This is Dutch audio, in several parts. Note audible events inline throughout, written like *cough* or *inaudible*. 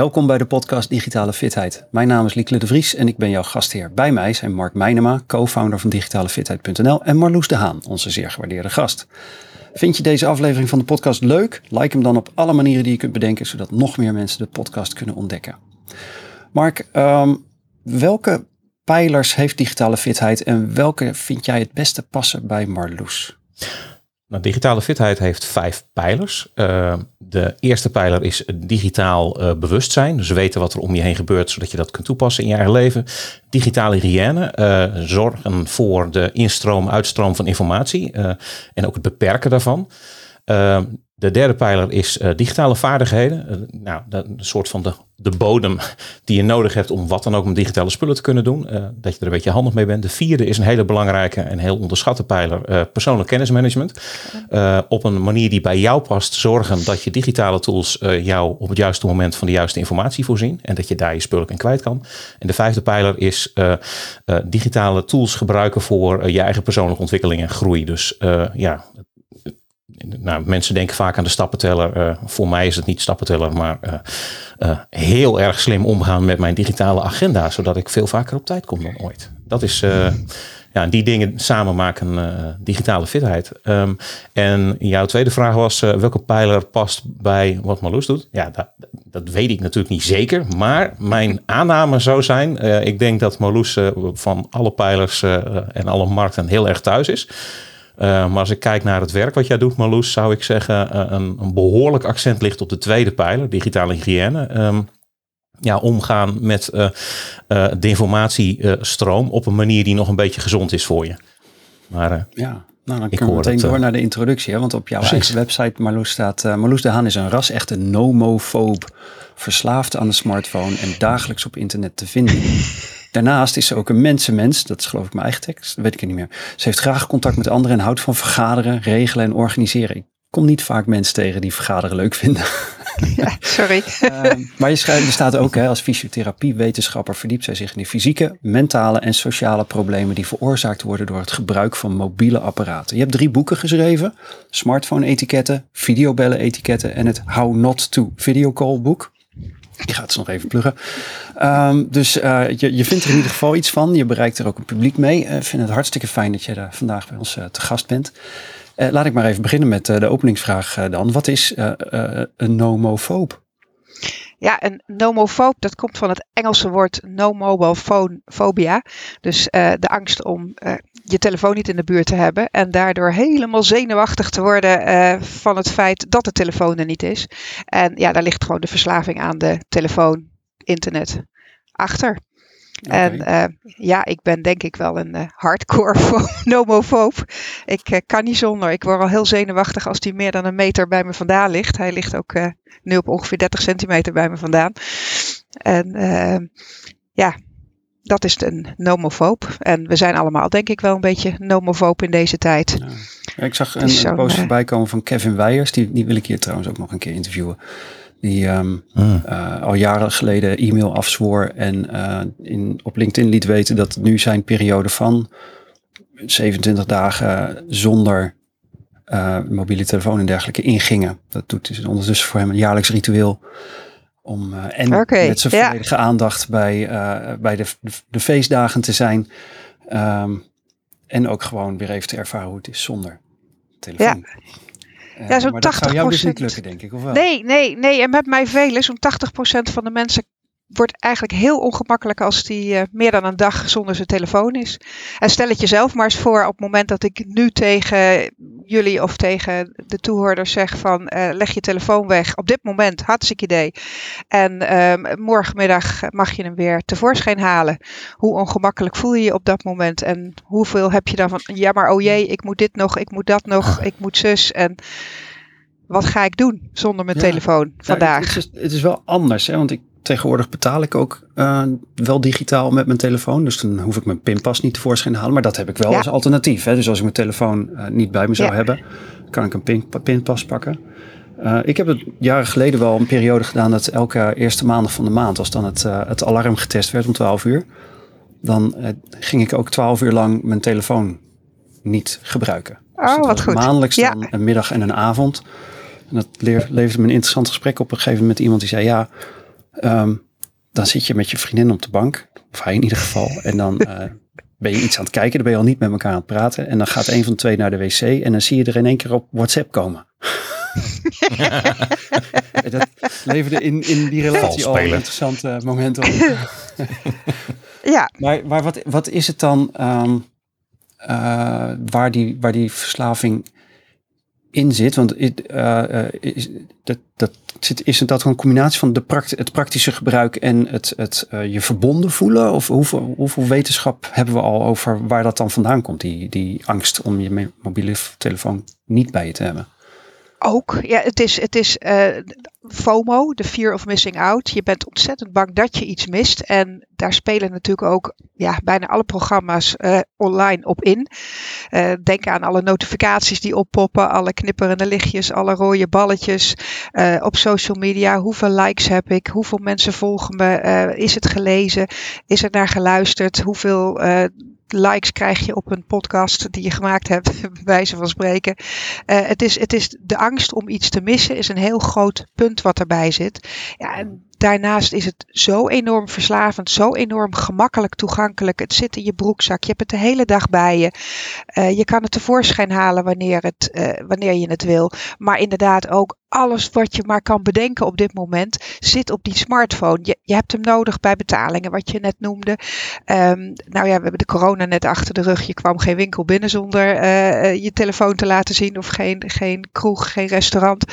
welkom bij de podcast Digitale Fitheid. Mijn naam is Lieke de Vries en ik ben jouw gastheer. Bij mij zijn Mark Meinema, co-founder van digitalefitheid.nl en Marloes de Haan, onze zeer gewaardeerde gast. Vind je deze aflevering van de podcast leuk? Like hem dan op alle manieren die je kunt bedenken, zodat nog meer mensen de podcast kunnen ontdekken. Mark, ehm, welke pijlers heeft digitale fitheid en welke vind jij het beste passen bij Marloes? Nou, digitale fitheid heeft vijf pijlers. Uh, de eerste pijler is digitaal uh, bewustzijn. Dus weten wat er om je heen gebeurt, zodat je dat kunt toepassen in je eigen leven. Digitale hygiëne. Uh, zorgen voor de instroom, uitstroom van informatie. en ook het beperken daarvan. De derde pijler is uh, digitale vaardigheden. Uh, nou, een soort van de, de bodem *laughs* die je nodig hebt om wat dan ook met digitale spullen te kunnen doen. Uh, dat je er een beetje handig mee bent. De vierde is een hele belangrijke en heel onderschatte pijler. persoonlijk kennismanagement. op een manier die bij jou past. Zorgen dat je digitale tools jou op het juiste moment van de juiste informatie voorzien. En dat je daar je spullen in kwijt kan. En de vijfde pijler is digitale tools gebruiken voor je eigen persoonlijke ontwikkeling en groei. Dus ja, nou, mensen denken vaak aan de stappenteller. Uh, voor mij is het niet stappenteller, maar uh, uh, heel erg slim omgaan met mijn digitale agenda, zodat ik veel vaker op tijd kom dan ooit. Dat is, ja, die dingen samen maken digitale fitheid. Um, en jouw tweede vraag was, welke pijler past bij wat Marloes doet? Ja, dat, dat weet ik natuurlijk niet zeker, maar mijn aanname zou zijn, ik denk dat Marloes van alle pijlers en alle markten heel erg thuis is. Uh, maar als ik kijk naar het werk wat jij doet, Marloes, zou ik zeggen uh, een, een, behoorlijk accent ligt op de tweede pijler, digitale hygiëne. Um, ja, omgaan met uh, de informatiestroom op een manier die nog een beetje gezond is voor je. Maar ja, nou, dan kunnen we meteen door naar de introductie. Hè? Want op jouw eigen website, Marloes, staat... Marloes de Haan is een ras echte nomofoob. Verslaafd aan de smartphone en dagelijks op internet te vinden. *laughs* Daarnaast is ze ook een mensenmens. Dat is geloof ik mijn eigen tekst. Dat weet ik niet meer. Ze heeft graag contact met anderen en houdt van vergaderen, regelen en organiseren. Ik kom niet vaak mensen tegen die vergaderen leuk vinden. *laughs* Ja, sorry. uh, maar je, schrijft, je staat ook hè, als fysiotherapie-wetenschapper verdiept zij zich in de fysieke, mentale en sociale problemen die veroorzaakt worden door het gebruik van mobiele apparaten. Je hebt drie boeken geschreven: smartphone-etiketten, videobellen-etiketten en het How Not to Video Call boek. Ik ga het nog even pluggen. Um, dus uh, je, je vindt er in ieder geval iets van. Je bereikt er ook een publiek mee. Ik uh, vind het hartstikke fijn dat je er vandaag bij ons uh, te gast bent. laat ik maar even beginnen met de openingsvraag dan. Wat is een nomofoob? Ja, een nomofoob, dat komt van het Engelse woord no mobile phone phobia. Dus de angst om je telefoon niet in de buurt te hebben. En daardoor helemaal zenuwachtig te worden uh, van het feit dat de telefoon er niet is. En ja, daar ligt gewoon de verslaving aan de telefoon, internet achter. En uh, ja, ik ben denk ik wel een uh, hardcore *laughs* nomofoob. Ik uh, kan niet zonder. Ik word al heel zenuwachtig als die meer dan een meter bij me vandaan ligt. Hij ligt ook nu op ongeveer 30 centimeter bij me vandaan. En ja, dat is een nomofoob. En we zijn allemaal denk ik wel een beetje nomofoob in deze tijd. Ja. ik zag een, een post voorbij komen van Kevin Weijers. Die, die wil ik hier trouwens ook nog een keer interviewen. Die um, uh, al jaren geleden e-mail afzwoor en uh, in, op LinkedIn liet weten dat nu zijn periode van 27 dagen zonder uh, mobiele telefoon en dergelijke ingingen. Dat doet dus ondertussen voor hem een jaarlijks ritueel om en okay, met zijn volledige ja. aandacht bij, bij de, de, de, feestdagen te zijn. Um, en ook gewoon weer even te ervaren hoe het is zonder telefoon. Ja. Ja, zo'n 80%. Dat zou jou dus niet lukken, denk ik, of wel? Nee, nee, nee. En met mij velen, zo'n 80% van de mensen wordt eigenlijk heel ongemakkelijk als die uh, meer dan een dag zonder zijn telefoon is. En stel het jezelf maar eens voor op het moment dat ik nu tegen jullie of tegen de toehoorders zeg van uh, leg je telefoon weg. Op dit moment, hartstikke idee. En uh, morgenmiddag mag je hem weer tevoorschijn halen. Hoe ongemakkelijk voel je je op dat moment? En hoeveel heb je dan van, ja maar oh jee, ik moet dit nog, ik moet dat nog, ik moet zus. En wat ga ik doen zonder mijn ja. telefoon vandaag? Ja, het, is, het is wel anders, hè? want ik tegenwoordig betaal ik ook uh, wel digitaal met mijn telefoon. Dus dan hoef ik mijn pinpas niet tevoorschijn te halen. Maar dat heb ik wel ja. als alternatief. Hè? Dus als ik mijn telefoon uh, niet bij me zou ja. hebben, kan ik een pin, pinpas pakken. Uh, ik heb het jaren geleden wel een periode gedaan dat elke eerste maandag van de maand, als dan het, het alarm getest werd om 12 uur, dan ging ik ook 12 uur lang mijn telefoon niet gebruiken. Oh, dus wat goed. Maandelijks dan een middag en een avond. En dat leverde me een interessant gesprek op een gegeven moment met iemand die zei, ja, ehm, dan zit je met je vriendin op de bank, of hij in ieder geval, en dan *laughs* ben je iets aan het kijken, dan ben je al niet met elkaar aan het praten. En dan gaat een van de twee naar de wc en dan zie je er in één keer op WhatsApp komen. *laughs* dat leverde in, in die relatie al interessante momenten op. *laughs* ja. Maar, maar wat, wat is het dan um, uh, waar, die, waar die verslaving in zit? Want uh, is, dat, dat zit, is dat een combinatie van de prakt, het praktische gebruik en het, het uh, je verbonden voelen? Of hoeveel, hoeveel wetenschap hebben we al over waar dat dan vandaan komt, die, die angst om je mobiele telefoon niet bij je te hebben? Ook, ja, het is, het is uh, FOMO, de fear of missing out. Je bent ontzettend bang dat je iets mist. En daar spelen natuurlijk ook ja, bijna alle programma's uh, online op in. Uh, denk aan alle notificaties die oppoppen, alle knipperende lichtjes, alle rode balletjes op social media. Hoeveel likes heb ik? Hoeveel mensen volgen me? is het gelezen? Is er naar geluisterd? Hoeveel likes krijg je op een podcast die je gemaakt hebt, *laughs* bij wijze van spreken. Uh, het, is, het is de angst om iets te missen, is een heel groot punt wat erbij zit. Ja, en daarnaast is het zo enorm verslavend, zo enorm gemakkelijk toegankelijk. Het zit in je broekzak, je hebt het de hele dag bij je. Uh, je kan het tevoorschijn halen wanneer, het, uh, wanneer je het wil. Maar inderdaad ook alles wat je maar kan bedenken op dit moment zit op die smartphone. Je, je hebt hem nodig bij betalingen, wat je net noemde. Um, nou ja, we hebben de corona net achter de rug. Je kwam geen winkel binnen zonder uh, je telefoon te laten zien of geen, geen kroeg, geen restaurant.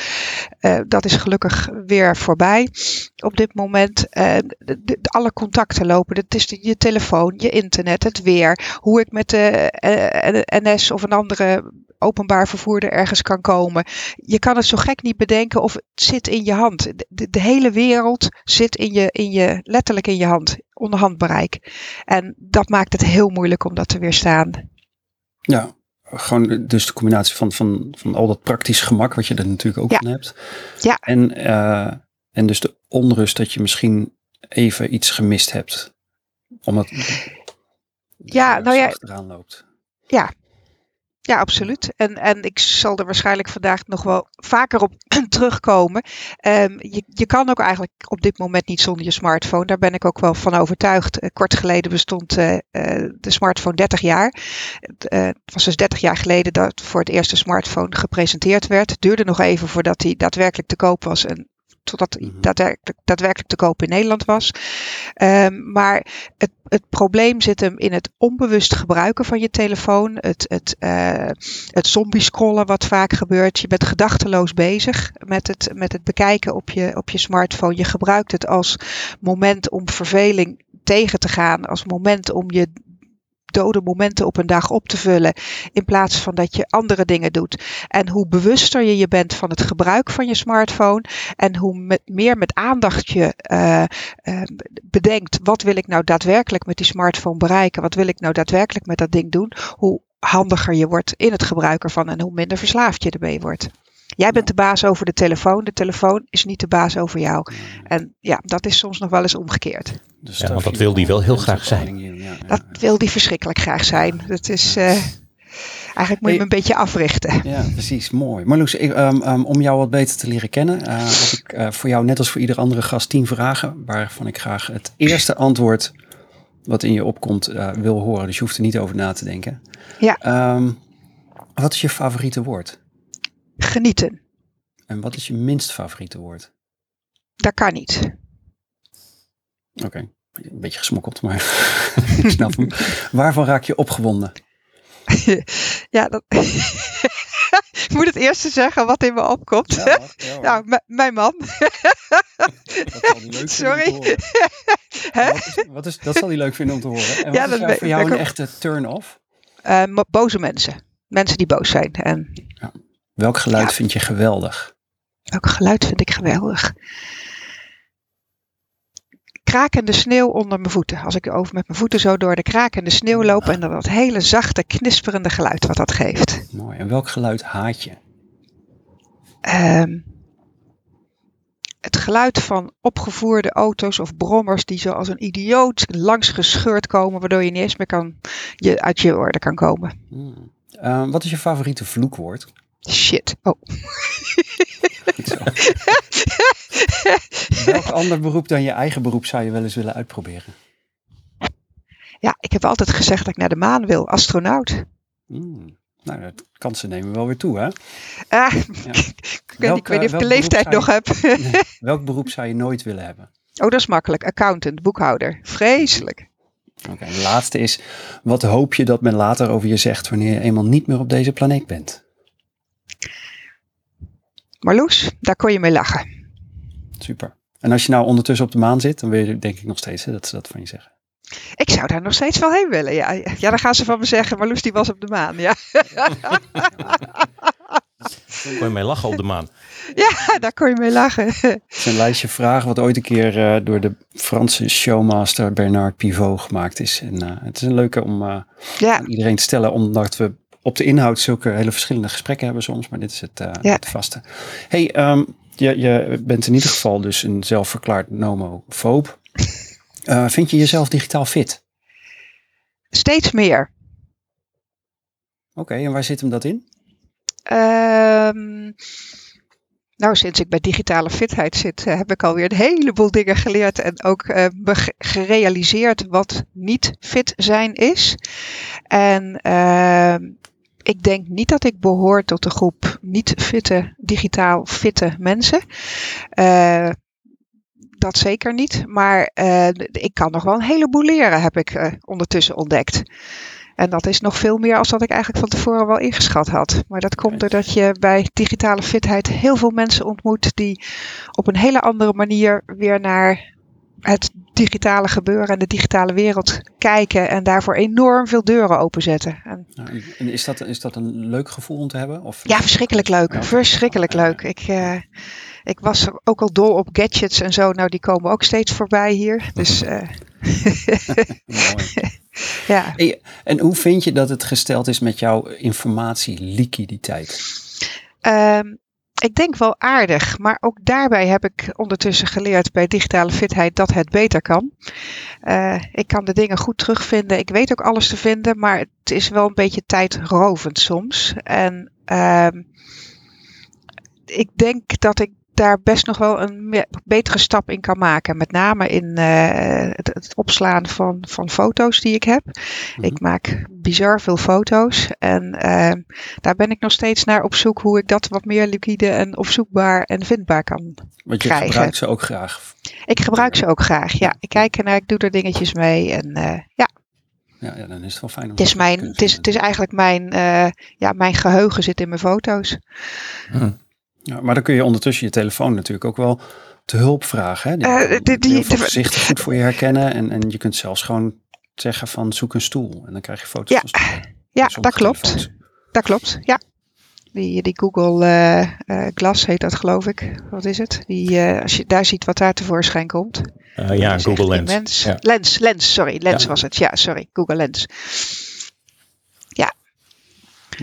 Uh, dat is gelukkig weer voorbij. Op dit moment alle contacten lopen. Het is je telefoon, je internet, het weer. Hoe ik met de NS of een andere openbaar vervoerder ergens kan komen. Je kan het zo gek niet bedenken of het zit in je hand. De, de, hele wereld zit in je, in je, letterlijk in je hand, onder handbereik. En dat maakt het heel moeilijk om dat te weerstaan. Ja, gewoon dus de combinatie van, van, van al dat praktisch gemak, wat je er natuurlijk ook van hebt. Ja. En, uh, en dus de onrust dat je misschien even iets gemist hebt. Omdat ja, nou ja, eraan loopt. Ja, ja, absoluut. En, en ik zal er waarschijnlijk vandaag nog wel vaker op *clears throat* terugkomen. Um, je, je kan ook eigenlijk op dit moment niet zonder je smartphone. Daar ben ik ook wel van overtuigd. Uh, kort geleden bestond uh, uh, de smartphone 30 jaar. het was dus 30 jaar geleden dat voor het eerste smartphone gepresenteerd werd. Het duurde nog even voordat hij daadwerkelijk te koop was. En totdat hij mhm. daadwerkelijk, daadwerkelijk te koop in Nederland was. Um, maar het, het probleem zit hem in het onbewust gebruiken van je telefoon. Het, het, uh, het zombie scrollen wat vaak gebeurt. Je bent gedachteloos bezig met het, met het bekijken op je, op je smartphone. Je gebruikt het als moment om verveling tegen te gaan. Als moment om je dode momenten op een dag op te vullen. In plaats van dat je andere dingen doet. En hoe bewuster je je bent van het gebruik van je smartphone. En hoe meer met aandacht je uh, uh, bedenkt. Wat wil ik nou daadwerkelijk met die smartphone bereiken? Wat wil ik nou daadwerkelijk met dat ding doen? Hoe handiger je wordt in het gebruik ervan. En hoe minder verslaafd je ermee wordt. Jij bent de baas over de telefoon. De telefoon is niet de baas over jou. En ja, dat is soms nog wel eens omgekeerd. Dus ja, want dat wil die wel heel graag zijn. Dat wil die verschrikkelijk graag zijn. Dat is... Uh, eigenlijk moet je hem een beetje africhten. Ja, precies. Mooi. Marloes, ik, um, um, om jou wat beter te leren kennen, uh, heb ik uh, voor jou, net als voor ieder andere gast, tien vragen. Waarvan ik graag het eerste antwoord wat in je opkomt uh, wil horen. Dus je hoeft er niet over na te denken. Ja. Um, wat is je favoriete woord? Genieten. En wat is je minst favoriete woord? Dat kan niet. Oké, okay. een beetje gesmokkeld, maar *laughs* ik snap hem. Waarvan raak je opgewonden? *laughs* ja, dat... *laughs* ik moet het eerste zeggen wat in me opkomt. Ja, ja, nou, mijn man. dat Sorry. wat, is, wat is, dat zal hij leuk vinden om te horen. En wat ja, is voor jou een echte turn-off? Uh, boze mensen. Mensen die boos zijn. En... Ja. Welk geluid vind je geweldig? Welk geluid vind ik geweldig? Krakende sneeuw onder mijn voeten. Als ik over met mijn voeten zo door de krakende sneeuw loop en dan dat hele zachte, knisperende geluid wat dat geeft. Mooi. En welk geluid haat je? Um, het geluid van opgevoerde auto's of brommers die zo als een idioot langs gescheurd komen, waardoor je niet eens meer kan, je uit je orde kan komen. Hmm. Uh, wat is je favoriete vloekwoord? Shit. Oh. *laughs* Welk ander beroep dan je eigen beroep zou je wel eens willen uitproberen? Ja, ik heb altijd gezegd dat ik naar de maan wil, astronaut. Hmm. Nou, de kansen nemen wel weer toe, hè? Ah, *laughs* ik, weet, niet of ik de leeftijd nog heb. *laughs* welk beroep zou je nooit willen hebben? Oh, dat is makkelijk. Accountant, boekhouder. Vreselijk. Oké, de laatste is, wat hoop je dat men later over je zegt wanneer je eenmaal niet meer op deze planeet bent? Marloes, daar kon je mee lachen. Super. En als je nou ondertussen op de maan zit, dan wil je denk ik nog steeds hè, dat ze dat van je zeggen. Ik zou daar nog steeds wel heen willen, ja. Ja, dan gaan ze van me zeggen, Marloes die was op de maan, ja. Kon je mee lachen op de maan? *laughs* Ja, daar kon je mee lachen. Het is een lijstje vragen wat ooit een keer uh, door de Franse showmaster Bernard Pivot gemaakt is. En uh, het is een leuke om uh, ja. iedereen te stellen, omdat we op de inhoud zulke hele verschillende gesprekken hebben soms. Maar dit is het, ja. het vaste. Hey, um, je, je bent in ieder geval dus een zelfverklaard nomofoob. Uh, *laughs* vind je jezelf digitaal fit? Steeds meer. Oké, en waar zit hem dat in? Um, nou, sinds ik bij digitale fitheid zit, uh, heb ik alweer een heleboel dingen geleerd en ook uh, gerealiseerd wat niet fit zijn is. En ehm, ik denk niet dat ik behoor tot de groep niet fitte, digitaal fitte mensen. Uh, dat zeker niet. Maar uh, ik kan nog wel een heleboel leren, heb ik uh, ondertussen ontdekt. En dat is nog veel meer als dat ik eigenlijk van tevoren wel ingeschat had. Maar dat komt doordat je bij digitale fitheid heel veel mensen ontmoet die op een hele andere manier weer naar het digitale gebeuren en de digitale wereld kijken en daarvoor enorm veel deuren openzetten. En, en is, dat, is dat een leuk gevoel om te hebben? Of? Ja, verschrikkelijk leuk. verschrikkelijk leuk. Ik, uh, ik was ook al dol op gadgets en zo. Nou, die komen ook steeds voorbij hier. Dus. *laughs* Uh, *laughs* ja. Hey, en hoe vind je dat het gesteld is met jouw informatieliquiditeit? Um, ik denk wel aardig, maar ook daarbij heb ik ondertussen geleerd bij digitale fitheid dat het beter kan. Uh, ik kan de dingen goed terugvinden. Ik weet ook alles te vinden, maar het is wel een beetje tijdrovend soms. En uh, ik denk dat ik daar best nog wel een betere stap in kan maken. Met name in uh, het, het, opslaan van, van foto's die ik heb. Mhm. Ik maak bizar veel foto's. En uh, daar ben ik nog steeds naar op zoek hoe ik dat wat meer liquide en opzoekbaar en vindbaar kan Want je krijgen. gebruikt ze ook graag? Ik gebruik ze ook graag, ja. Ik kijk ernaar, ik doe er dingetjes mee en uh, ja. Ja, ja, dan is het wel fijn om het is, mijn, het is, het is eigenlijk mijn, ja, mijn geheugen zit in mijn foto's. Hm. Ja, maar dan kun je ondertussen je telefoon natuurlijk ook wel te hulp vragen. Hè? Die, uh, die, goed voor je herkennen. En, en je kunt zelfs gewoon zeggen van zoek een stoel. En dan krijg je foto's ja, van stoelen. Ja, dat klopt. Dat klopt, ja. Die, die Google uh, uh, Glass heet dat geloof ik. Wat is het? Die, als je daar ziet wat daar tevoorschijn komt. ja, Google Lens. Lens. Ja. lens. Lens, sorry. Lens was het. Ja, sorry. Google Lens. Ja.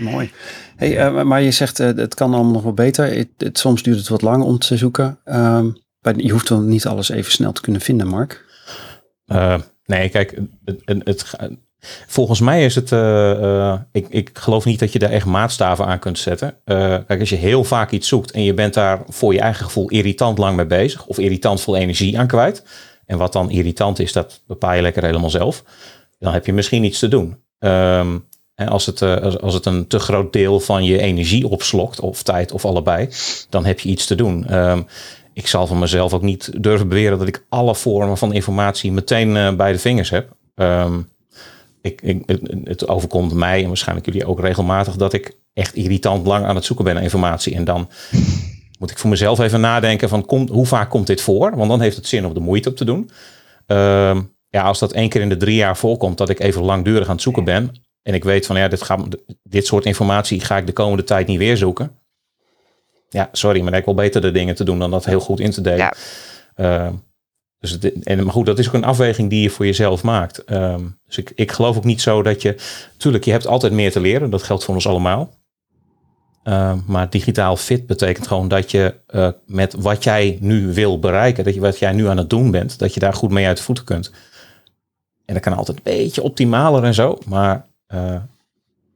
Mooi. Hey, uh, maar je zegt uh, het kan allemaal nog wel beter. Soms duurt het wat lang om te zoeken. Uh, je hoeft dan niet alles even snel te kunnen vinden, Mark. Eh, nee, kijk, het, het, volgens mij is het. ik, ik geloof niet dat je daar echt maatstaven aan kunt zetten. kijk, als je heel vaak iets zoekt en je bent daar voor je eigen gevoel irritant lang mee bezig, of irritant veel energie aan kwijt. En wat dan irritant is, dat bepaal je lekker helemaal zelf. Dan heb je misschien iets te doen. Um, als het, eh, als het een te groot deel van je energie opslokt, of tijd of allebei, dan heb je iets te doen. Ehm, ik zal van mezelf ook niet durven beweren dat ik alle vormen van informatie meteen uh, bij de vingers heb. Ehm, ik, ik, het, overkomt mij en waarschijnlijk jullie ook regelmatig dat ik echt irritant lang aan het zoeken ben naar informatie. En dan moet ik voor mezelf even nadenken van kom, hoe vaak komt dit voor? Want dan heeft het zin om de moeite op te doen. Ehm, ja, als dat één keer in de drie jaar voorkomt dat ik even langdurig aan het zoeken ben, en ik weet van ja, dit, gaat, dit soort informatie ga ik de komende tijd niet weer zoeken. Ja, sorry, maar ik wel beter de dingen te doen dan dat heel goed in te delen. Ja. Uh, dus en, maar goed, dat is ook een afweging die je voor jezelf maakt. Uh, dus ik, ik geloof ook niet zo dat je. Tuurlijk, je hebt altijd meer te leren. Dat geldt voor ons allemaal. Uh, maar digitaal fit betekent gewoon dat je uh, met wat jij nu wil bereiken, dat je wat jij nu aan het doen bent, dat je daar goed mee uit de voeten kunt. En dat kan altijd een beetje optimaler en zo. Maar uh,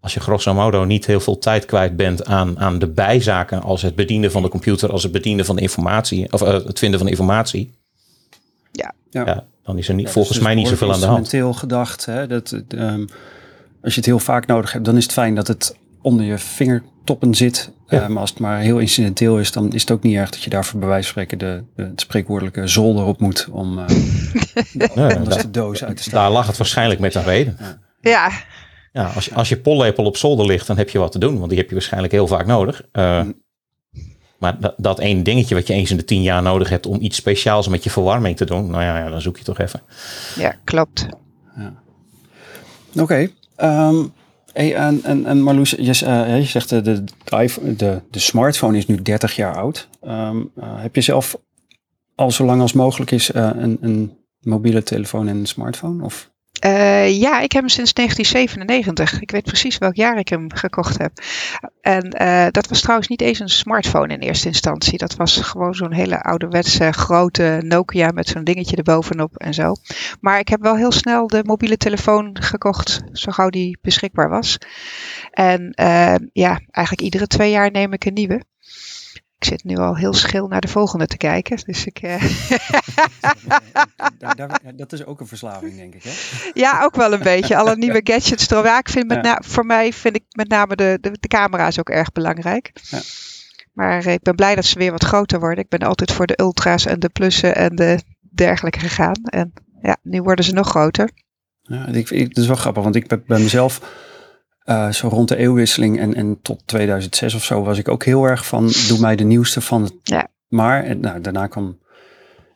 als je grosso modo niet heel veel tijd kwijt bent aan, aan de bijzaken als het bedienen van de computer, als het bedienen van de informatie, of het vinden van informatie. Ja. ja. dan is er niet, volgens mij niet zoveel aan de hand. Instrumenteel gedacht, hè, dat, um, als je het heel vaak nodig hebt, dan is het fijn dat het onder je vingertoppen zit. Ja. Uh, maar als het maar heel incidenteel is, dan is het ook niet erg dat je daarvoor bij wijze van spreken de, de het spreekwoordelijke zolder op moet om uh, *laughs* nee, de doos uit te staan. Daar lag het waarschijnlijk met een reden. Ja. Ja. als, je, als je pollepel op zolder ligt, dan heb je wat te doen, want die heb je waarschijnlijk heel vaak nodig. Uh, maar dat, dat één dingetje wat je eens in de tien jaar nodig hebt om iets speciaals met je verwarming te doen, nou ja, ja dan zoek je toch even. Ja, klopt. Ja. Oké. Okay. Um, ehm, Hey, en, en, en Marloes, je, uh, je zegt de, de, de, de smartphone is nu 30 jaar oud. Um, uh, heb je zelf al zo lang als mogelijk is uh, een, een mobiele telefoon en een smartphone? Of? Uh, ja, ik heb hem sinds 1997. Ik weet precies welk jaar ik hem gekocht heb. En uh, dat was trouwens niet eens een smartphone in eerste instantie. Dat was gewoon zo'n hele ouderwetse grote Nokia met zo'n dingetje erbovenop en zo. Maar ik heb wel heel snel de mobiele telefoon gekocht, zo gauw die beschikbaar was. En uh, ja, eigenlijk iedere twee jaar neem ik een nieuwe. Ik zit nu al heel schil naar de volgende te kijken. Dus ik. Uh... *laughs* daar, daar, dat is ook een verslaving, denk ik. Hè? Ja, ook wel een beetje. Alle *laughs* nieuwe gadgets. Ja, ik vind met ja. voor mij vind ik met name de, de, de camera's ook erg belangrijk. Ja. Maar ik ben blij dat ze weer wat groter worden. Ik ben altijd voor de ultra's en de plussen en de dergelijke gegaan. En ja, nu worden ze nog groter. Ja, ik, ik, dat is wel grappig, want ik ben bij mezelf uh, zo rond de eeuwwisseling en, en tot 2006 of zo was ik ook heel erg van doe mij de nieuwste van het. Ja. Maar en, nou, daarna kwam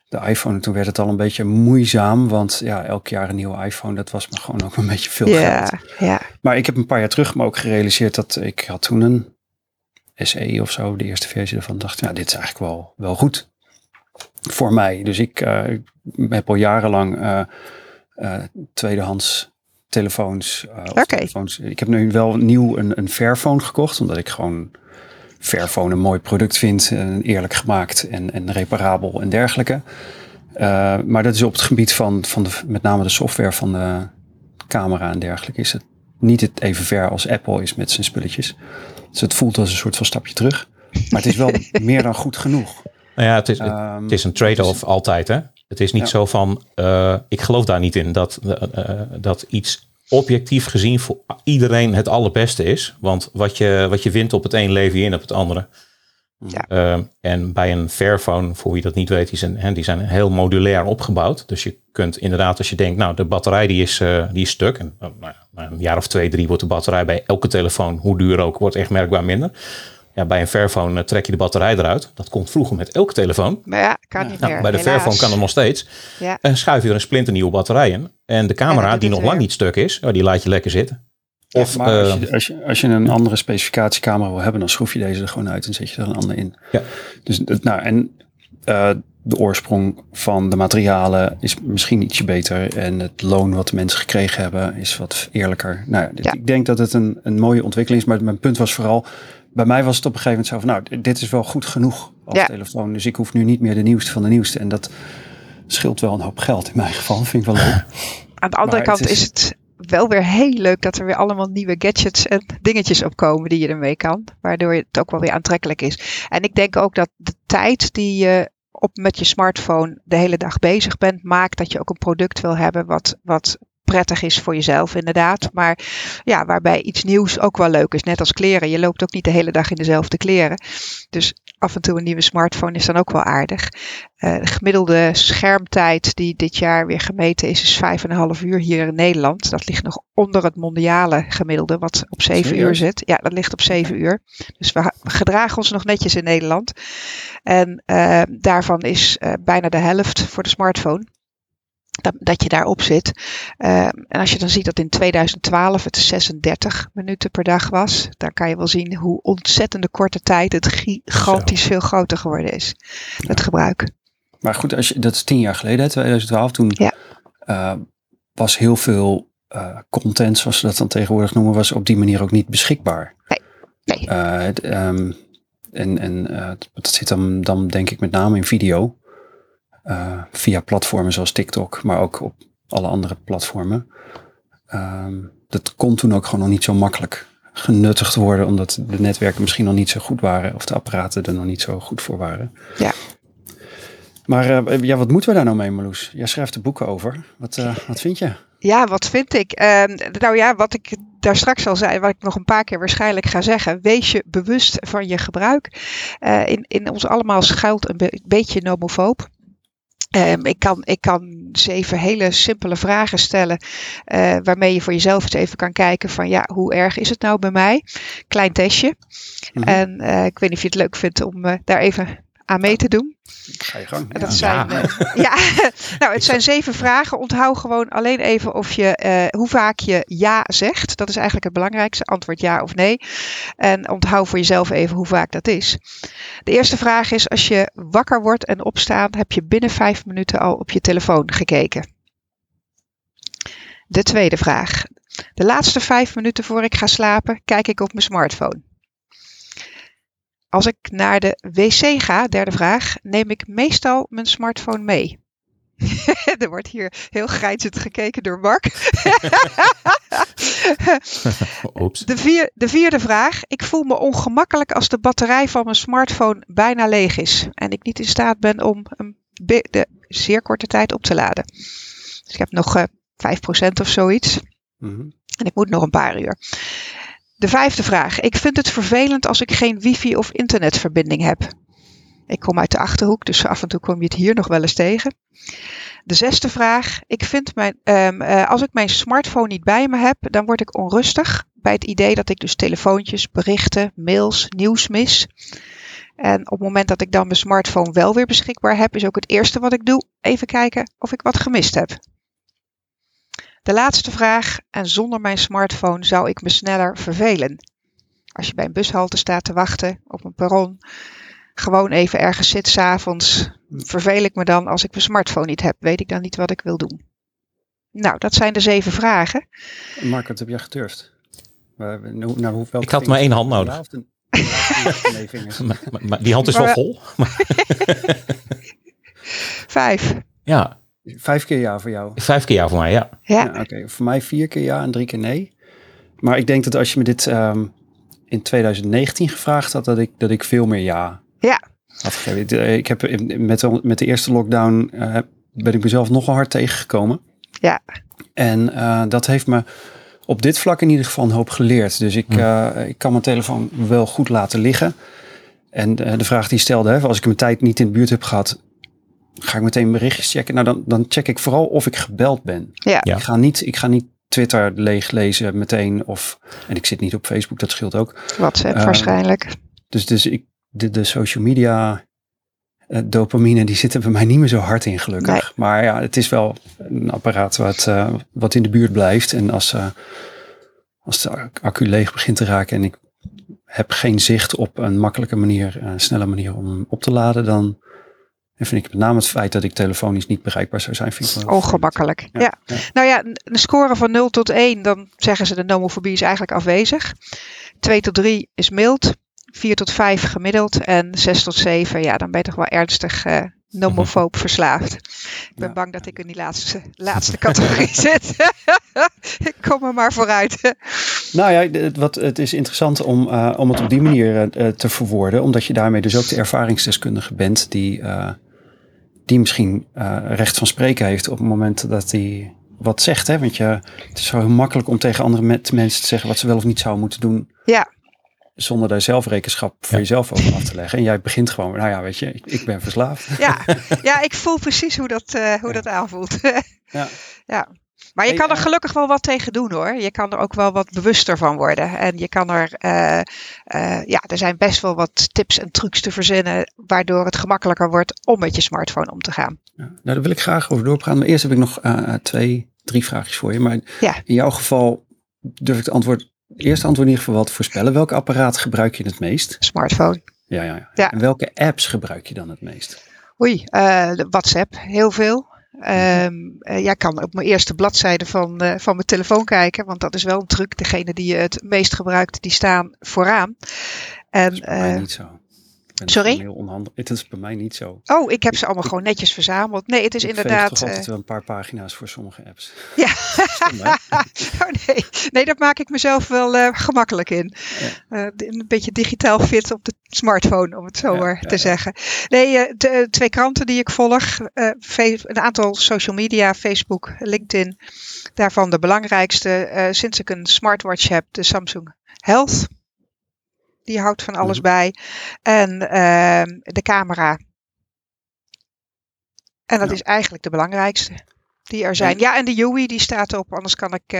de iPhone en toen werd het al een beetje moeizaam, want ja, elk jaar een nieuwe iPhone, dat was me gewoon ook een beetje veel ja, geld. Ja. Maar ik heb een paar jaar terug me ook gerealiseerd dat ik had toen een SE of zo, de eerste versie ervan, dacht, ja, dit is eigenlijk wel, wel goed voor mij. Dus ik uh, heb al jarenlang uh, tweedehands telefoons. Uh, telefoons. Ik heb nu wel nieuw een, een Fairphone gekocht, omdat ik gewoon Fairphone een mooi product vind, en eerlijk gemaakt en, en reparabel en dergelijke. Uh, maar dat is op het gebied van, van de, met name de software van de camera en dergelijke, is het niet het even ver als Apple is met zijn spulletjes. Dus het voelt als een soort van stapje terug. Maar het is wel *laughs* meer dan goed genoeg. Nou ja, het is, um, het is een trade-off altijd, hè? Het is niet ja. zo van, uh, ik geloof daar niet in dat, uh, dat iets objectief gezien voor iedereen het allerbeste is. Want wat je, wat je wint op het een, lever je in op het andere. Ja. Uh, en bij een Fairphone, voor wie dat niet weet, die zijn, die zijn heel modulair opgebouwd. Dus je kunt inderdaad, als je denkt, nou, de batterij die is, uh, die is stuk. En nou, na een jaar of twee, drie wordt de batterij bij elke telefoon, hoe duur ook, wordt echt merkbaar minder. Ja, bij een Fairphone uh, trek je de batterij eruit. Dat komt vroeger met elke telefoon. Maar ja, kan niet nou, meer. Bij de helaas. Fairphone kan het nog steeds. Ja. En schuif je er een splinternieuwe batterij in. En de camera, die nog weer. lang niet stuk is, oh, die laat je lekker zitten. Of, Maar als eh, je, als, je, als je een andere specificatiecamera wil hebben, dan schroef je deze er gewoon uit en zet je er een ander in. Ja. Dus dat- nou, en eh, de oorsprong van de materialen is misschien ietsje beter. En het loon wat de mensen gekregen hebben is wat eerlijker. Nou, Ja. ik denk dat het een, een mooie ontwikkeling is. Maar mijn punt was vooral, bij mij was het op een gegeven moment zo van, nou, dit is wel goed genoeg als Ja. telefoon. Dus ik hoef nu niet meer de nieuwste van de nieuwste. En dat scheelt wel een hoop geld in mijn geval. Vind ik wel leuk. *laughs* Aan de andere Maar kant het is... is- het wel weer heel leuk dat er weer allemaal nieuwe gadgets en dingetjes opkomen die je ermee kan. Waardoor het ook wel weer aantrekkelijk is. En ik denk ook dat de tijd die je op met je smartphone de hele dag bezig bent, maakt dat je ook een product wil hebben wat, wat prettig is voor jezelf inderdaad. Maar ja, waarbij iets nieuws ook wel leuk is. Net als kleren. Je loopt ook niet de hele dag in dezelfde kleren. Dus af en toe een nieuwe smartphone is dan ook wel aardig. Eh, de gemiddelde schermtijd die dit jaar weer gemeten is, is 5,5 uur hier in Nederland. Dat ligt nog onder het mondiale gemiddelde, wat op 7 uur zit. Ja, dat ligt op 7 uur. Dus we gedragen ons nog netjes in Nederland. En eh, daarvan is eh, bijna de helft voor de smartphone. Dat, dat je daarop zit. Eh, en als je dan ziet dat in 2012 het 36 minuten per dag was, dan kan je wel zien hoe ontzettende korte tijd het gigantisch veel groter geworden is. Het gebruik. Maar goed, als je, dat is tien jaar geleden, hè, 2012. Toen Ja. eh, was heel veel eh, content, zoals ze dat dan tegenwoordig noemen, was op die manier ook niet beschikbaar. Nee. Eh, het, ehm, en en eh, dat zit dan, dan denk ik met name in video. Eh, via platformen zoals TikTok, maar ook op alle andere platformen. Ehm, dat kon toen ook gewoon nog niet zo makkelijk. genuttigd worden, omdat de netwerken misschien nog niet zo goed waren of de apparaten er nog niet zo goed voor waren. Ja. Maar uh, ja, wat moeten we daar nou mee, Marloes? Jij schrijft de boeken over. Wat, uh, wat vind je? Ja, wat vind ik? Uh, nou ja, wat ik daar straks al zei, wat ik nog een paar keer waarschijnlijk ga zeggen. Wees je bewust van je gebruik. in, in ons allemaal schuilt een be beetje nomofoob. Um, ik, kan, ik kan zeven hele simpele vragen stellen, uh, waarmee je voor jezelf eens even kan kijken van ja, hoe erg is het nou bij mij? Klein testje. Mm -hmm. En uh, ik weet niet of je het leuk vindt om uh, daar even aan mee te doen. Ga je gang. Ja. Dat zijn, ja. *laughs* Ja. nou, het zijn zeven vragen. Onthoud gewoon alleen even of je, uh, hoe vaak je ja zegt. Dat is eigenlijk het belangrijkste. Antwoord ja of nee. En onthoud voor jezelf even hoe vaak dat is. De eerste vraag is: als je wakker wordt en opstaat, heb je binnen vijf minuten al op je telefoon gekeken? De tweede vraag. De laatste vijf minuten voor ik ga slapen, kijk ik op mijn smartphone. Als ik naar de wc ga, derde vraag, neem ik meestal mijn smartphone mee. *laughs* er wordt hier heel grijnzend gekeken door Mark. *laughs* de, vier, de, vierde vraag. Ik voel me ongemakkelijk als de batterij van mijn smartphone bijna leeg is. En ik niet in staat ben om hem de zeer korte tijd op te laden. Dus ik heb nog uh, 5% of zoiets. Mm -hmm. En ik moet nog een paar uur. De vijfde vraag. Ik vind het vervelend als ik geen wifi of internetverbinding heb. Ik kom uit de achterhoek, dus af en toe kom je het hier nog wel eens tegen. De zesde vraag. Ik vind mijn, um, uh, als ik mijn smartphone niet bij me heb, dan word ik onrustig bij het idee dat ik dus telefoontjes, berichten, mails, nieuws mis. En op het moment dat ik dan mijn smartphone wel weer beschikbaar heb, is ook het eerste wat ik doe even kijken of ik wat gemist heb. De laatste vraag. En zonder mijn smartphone zou ik me sneller vervelen. Als je bij een bushalte staat te wachten op een perron, gewoon even ergens zit s'avonds, verveel ik me dan als ik mijn smartphone niet heb? Weet ik dan niet wat ik wil doen? Nou, dat zijn de zeven vragen. Mark, wat heb jij geturfd? Nou, ik had maar één hand nodig. maar, maar, die hand is wel vol. *laughs* Vijf. Ja, Vijf keer ja voor jou? Vijf keer ja voor mij, ja. Ja. ja Oké, okay. voor mij vier keer ja en drie keer nee. Maar ik denk dat als je me dit um, in 2019 gevraagd had, dat ik, dat ik veel meer ja ja. had gegeven. Ik heb met de, met de eerste lockdown uh, ben ik mezelf nogal hard tegengekomen. Ja. En uh, dat heeft me op dit vlak in ieder geval een hoop geleerd. Dus ik, uh, ik kan mijn telefoon wel goed laten liggen. En de vraag die je stelde, hè, als ik mijn tijd niet in de buurt heb gehad, ga ik meteen berichtjes checken. Nou, dan, dan check ik vooral of ik gebeld ben. Ja. Ik, ga niet, ik ga niet Twitter leeglezen meteen. Of, en ik zit niet op Facebook, dat scheelt ook. WhatsApp uh, waarschijnlijk. Dus, dus ik, de, de social media uh, dopamine, die zitten bij mij niet meer zo hard in gelukkig. Nee. Maar ja, het is wel een apparaat wat, uh, wat in de buurt blijft. En als, als de accu leeg begint te raken en ik heb geen zicht op een makkelijke manier, een snelle manier om op te laden, dan en vind ik met name het feit dat ik telefonisch niet bereikbaar zou zijn, vind ik wel ongemakkelijk. Ja, ja. ja. Nou ja, een score van 0 tot 1, dan zeggen ze de nomofobie is eigenlijk afwezig. 2 tot 3 is mild. 4 tot 5 gemiddeld. En 6 tot 7, ja, dan ben je toch wel ernstig uh, nomofoob *laughs* verslaafd. Ik ben ja. bang dat ik in die laatste, laatste categorie *laughs* zit. *laughs* ik kom er maar vooruit. nou ja, het, wat, het is interessant om, uh, om het op die manier uh, te verwoorden. Omdat je daarmee dus ook de ervaringsdeskundige bent die die misschien uh, recht van spreken heeft op het moment dat hij wat zegt. Hè? Want je, het is zo heel makkelijk om tegen andere mensen te zeggen wat ze wel of niet zouden moeten doen. Ja. Zonder daar zelf rekenschap voor ja. jezelf over af te leggen. En jij begint gewoon, nou ja, weet je, ik, ik ben verslaafd. Ja. *laughs* ja, ik voel precies hoe dat, uh, hoe ja. dat aanvoelt. ja. *laughs* ja. Maar je kan er gelukkig wel wat tegen doen hoor. Je kan er ook wel wat bewuster van worden. En je kan er, uh, uh, ja, er zijn best wel wat tips en trucs te verzinnen. Waardoor het gemakkelijker wordt om met je smartphone om te gaan. Ja, nou, daar wil ik graag over doorpraten. Maar eerst heb ik nog uh, twee, drie vraagjes voor je. Maar ja. in jouw geval durf ik het antwoord, eerste antwoord in ieder geval wat voorspellen. Welk apparaat gebruik je het meest? Smartphone. Ja, ja, ja. ja. En welke apps gebruik je dan het meest? Oei, WhatsApp, heel veel. Um, uh, jij kan op mijn eerste bladzijde van, uh, van mijn telefoon kijken, want dat is wel een truc. Degene die je het meest gebruikt, die staan vooraan. En, dat is uh, niet zo. Sorry? Heel onhandig. Het is bij mij niet zo. Oh, ik heb ze allemaal gewoon netjes verzameld. Nee, het is inderdaad. Ik toch altijd wel een paar pagina's voor sommige apps. *laughs* Ja. *laughs* *laughs* oh nee. nee, daar maak ik mezelf wel gemakkelijk in. Ja. een beetje digitaal fit op de smartphone, om het zo maar te zeggen. Nee, de twee kranten die ik volg, een aantal social media, Facebook, LinkedIn. Daarvan de belangrijkste, sinds ik een smartwatch heb, de Samsung Health. Die houdt van alles mhm. bij. En uh, de camera. En dat is eigenlijk de belangrijkste die er zijn. Ja, en de Yui die staat op, anders kan ik uh,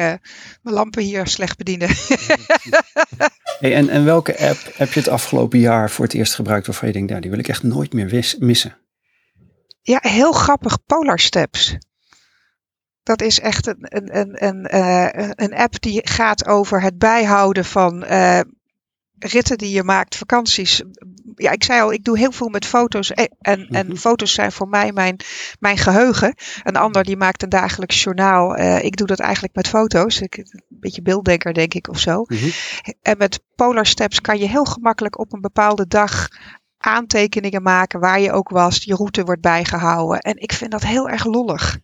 mijn lampen hier slecht bedienen. *laughs* hey, en, en welke app heb je het afgelopen jaar voor het eerst gebruikt waarvan je denkt, nou, die wil ik echt nooit meer missen? Ja, heel grappig, Polar Steps. Dat is echt een, een, een, een, uh, een app die gaat over het bijhouden van uh, ritten die je maakt, vakanties. Ja, ik zei al, ik doe heel veel met foto's. En, en, en foto's zijn voor mij mijn, mijn geheugen. Een ander die maakt een dagelijks journaal. Uh, ik doe dat eigenlijk met foto's. Ik, een beetje beelddenker, denk ik, of zo. -hmm. En met Polar Steps kan je heel gemakkelijk op een bepaalde dag aantekeningen maken waar je ook was. Je route wordt bijgehouden. En ik vind dat heel erg lollig.